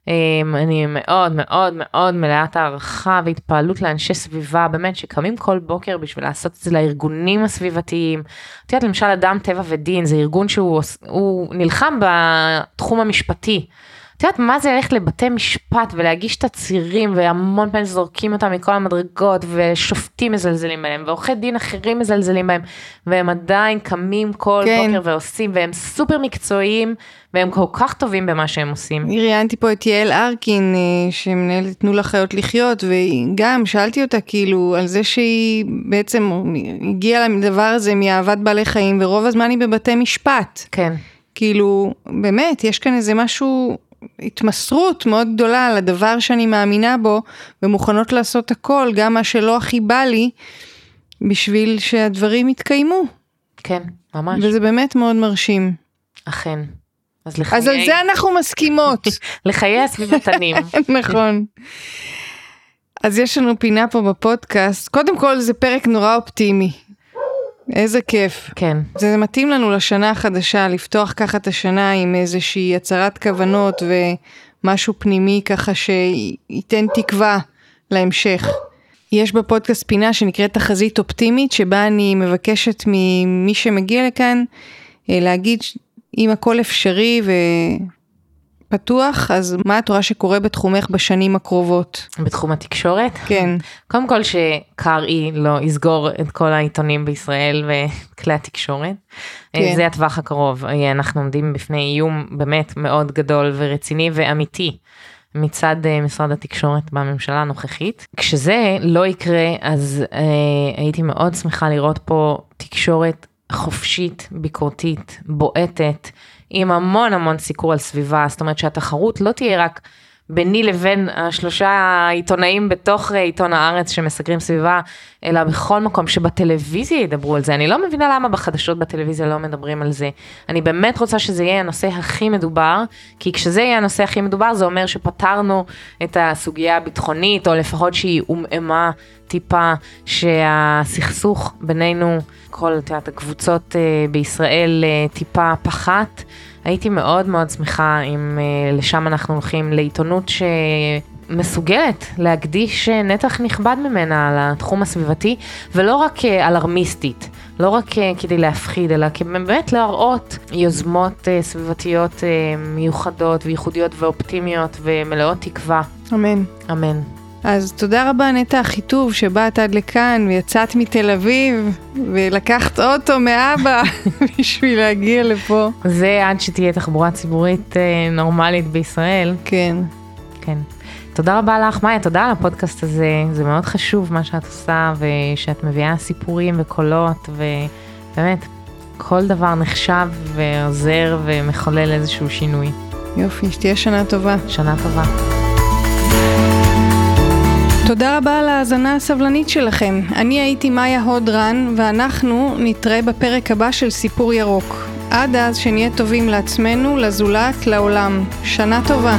אה, אני מאוד מאוד מאוד מלאת הערכה והתפעלות לאנשי סביבה, באמת, שקמים כל בוקר בשביל לעשות את זה לארגונים הסביבתיים. את יודעת, למשל, אדם טבע ודין, זה ארגון שהוא נלחם בתחום המשפטי. את יודעת מה זה ללכת לבתי משפט ולהגיש תצהירים והמון פעמים זורקים אותם מכל המדרגות ושופטים מזלזלים בהם ועורכי דין אחרים מזלזלים בהם והם עדיין קמים כל כן. בוקר ועושים והם סופר מקצועיים והם כל כך טובים במה שהם עושים. ראיינתי פה את יעל ארקין, אה, שמנהלת תנו לחיות לחיות, וגם שאלתי אותה כאילו על זה שהיא בעצם הגיעה לדבר הזה מאהבת בעלי חיים, ורוב הזמן היא בבתי משפט. כן, כאילו, באמת, יש כאן איזה משהו, התמסרות מאוד גדולה על הדבר שאני מאמינה בו, ומוכנות לעשות הכל, גם מה שלא הכי בא לי, בשביל שהדברים יתקיימו. כן, ממש, וזה באמת מאוד מרשים. אכן. אז לחיי, אז על זה אנחנו מסכימות. לחיי הסביבתנים. נכון. אז יש לנו פינה פה בפודקאסט. קודם כל זה פרק נורא אופטימי. איזה כיף. כן, זה מתאים לנו לשנה החדשה, לפתוח ככה את השנה עם איזושהי הצהרת כוונות ומשהו פנימי ככה שייתן תקווה להמשך. יש בפודקאסט פינה שנקראת תחזית אופטימית, שבה אני מבקשת ממי שמגיע לכאן אה, להגיד אם הכל אפשרי ופתוח, אז מה את רואה שקורה בתחומך בשנים הקרובות? בתחום התקשורת. כן, קודם כל שקרעי לא יסגור את כל העיתונים בישראל וכלי התקשורת. כן. כן. זה הטווח הקרוב. אה, אנחנו עומדים בפני איום באמת מאוד גדול ורציני ואמיתי. מצד אה, משרד התקשורת בממשלה הנוכחית. כשזה לא יקרה, אז אה, הייתי מאוד שמחה לראות פה תקשורת חופשית, ביקורתית, בועטת, עם המון המון סיקור על סביבה, זאת אומרת שהתחרות לא תהיה רק ביני לבין השלושה עיתונאים בתוך אה, עיתון הארץ שמסקרים סביבה, אלא בכל מקום שבטלוויזיה ידברו על זה. אני לא מבינה למה בחדשות בטלוויזיה לא מדברים על זה. אני באמת רוצה שזה יהיה הנושא הכי מדובר, כי כשזה יהיה הנושא הכי מדובר זה אומר שפתרנו את הסוגיה הביטחונית, או לפחות שהיא עומעמה טיפה, שהסכסוך בינינו, כל את יודעת, הקבוצות אה, בישראל אה, טיפה פחת. הייתי מאוד מאוד שמחה אם אה, לשם אנחנו הולכים, לעיתונות שמסוגלת להקדיש אה, נתח נכבד ממנה לתחום הסביבתי, ולא רק אה, אלרמיסטית, לא רק כדי להפחיד, אלא באמת להראות יוזמות סביבתיות מיוחדות וייחודיות ואופטימיות ומלאות תקווה. אמן. אמן. אז תודה רבה נטע אחיטוב שבאת עד לכאן ויצאת מתל אביב ולקחת אוטו מאבא בשביל להגיע לפה. זה עד שתהיה תחבורה ציבורית אה, נורמלית בישראל. כן. כן. תודה רבה לך, מאיה, תודה על הפודקאסט הזה, זה מאוד חשוב מה שאת עושה, ושאת מביאה סיפורים וקולות, ובאמת, כל דבר נחשב ועוזר ומחולל איזשהו שינוי. יופי, שתהיה שנה טובה. שנה טובה. תודה רבה על ההאזנה הסבלנית שלכם. אני הייתי מאיה הודרן, ואנחנו נתראה בפרק הבא של סיפור ירוק. עד אז שנהיה טובים לעצמנו, לזולת, לעולם. שנה טובה.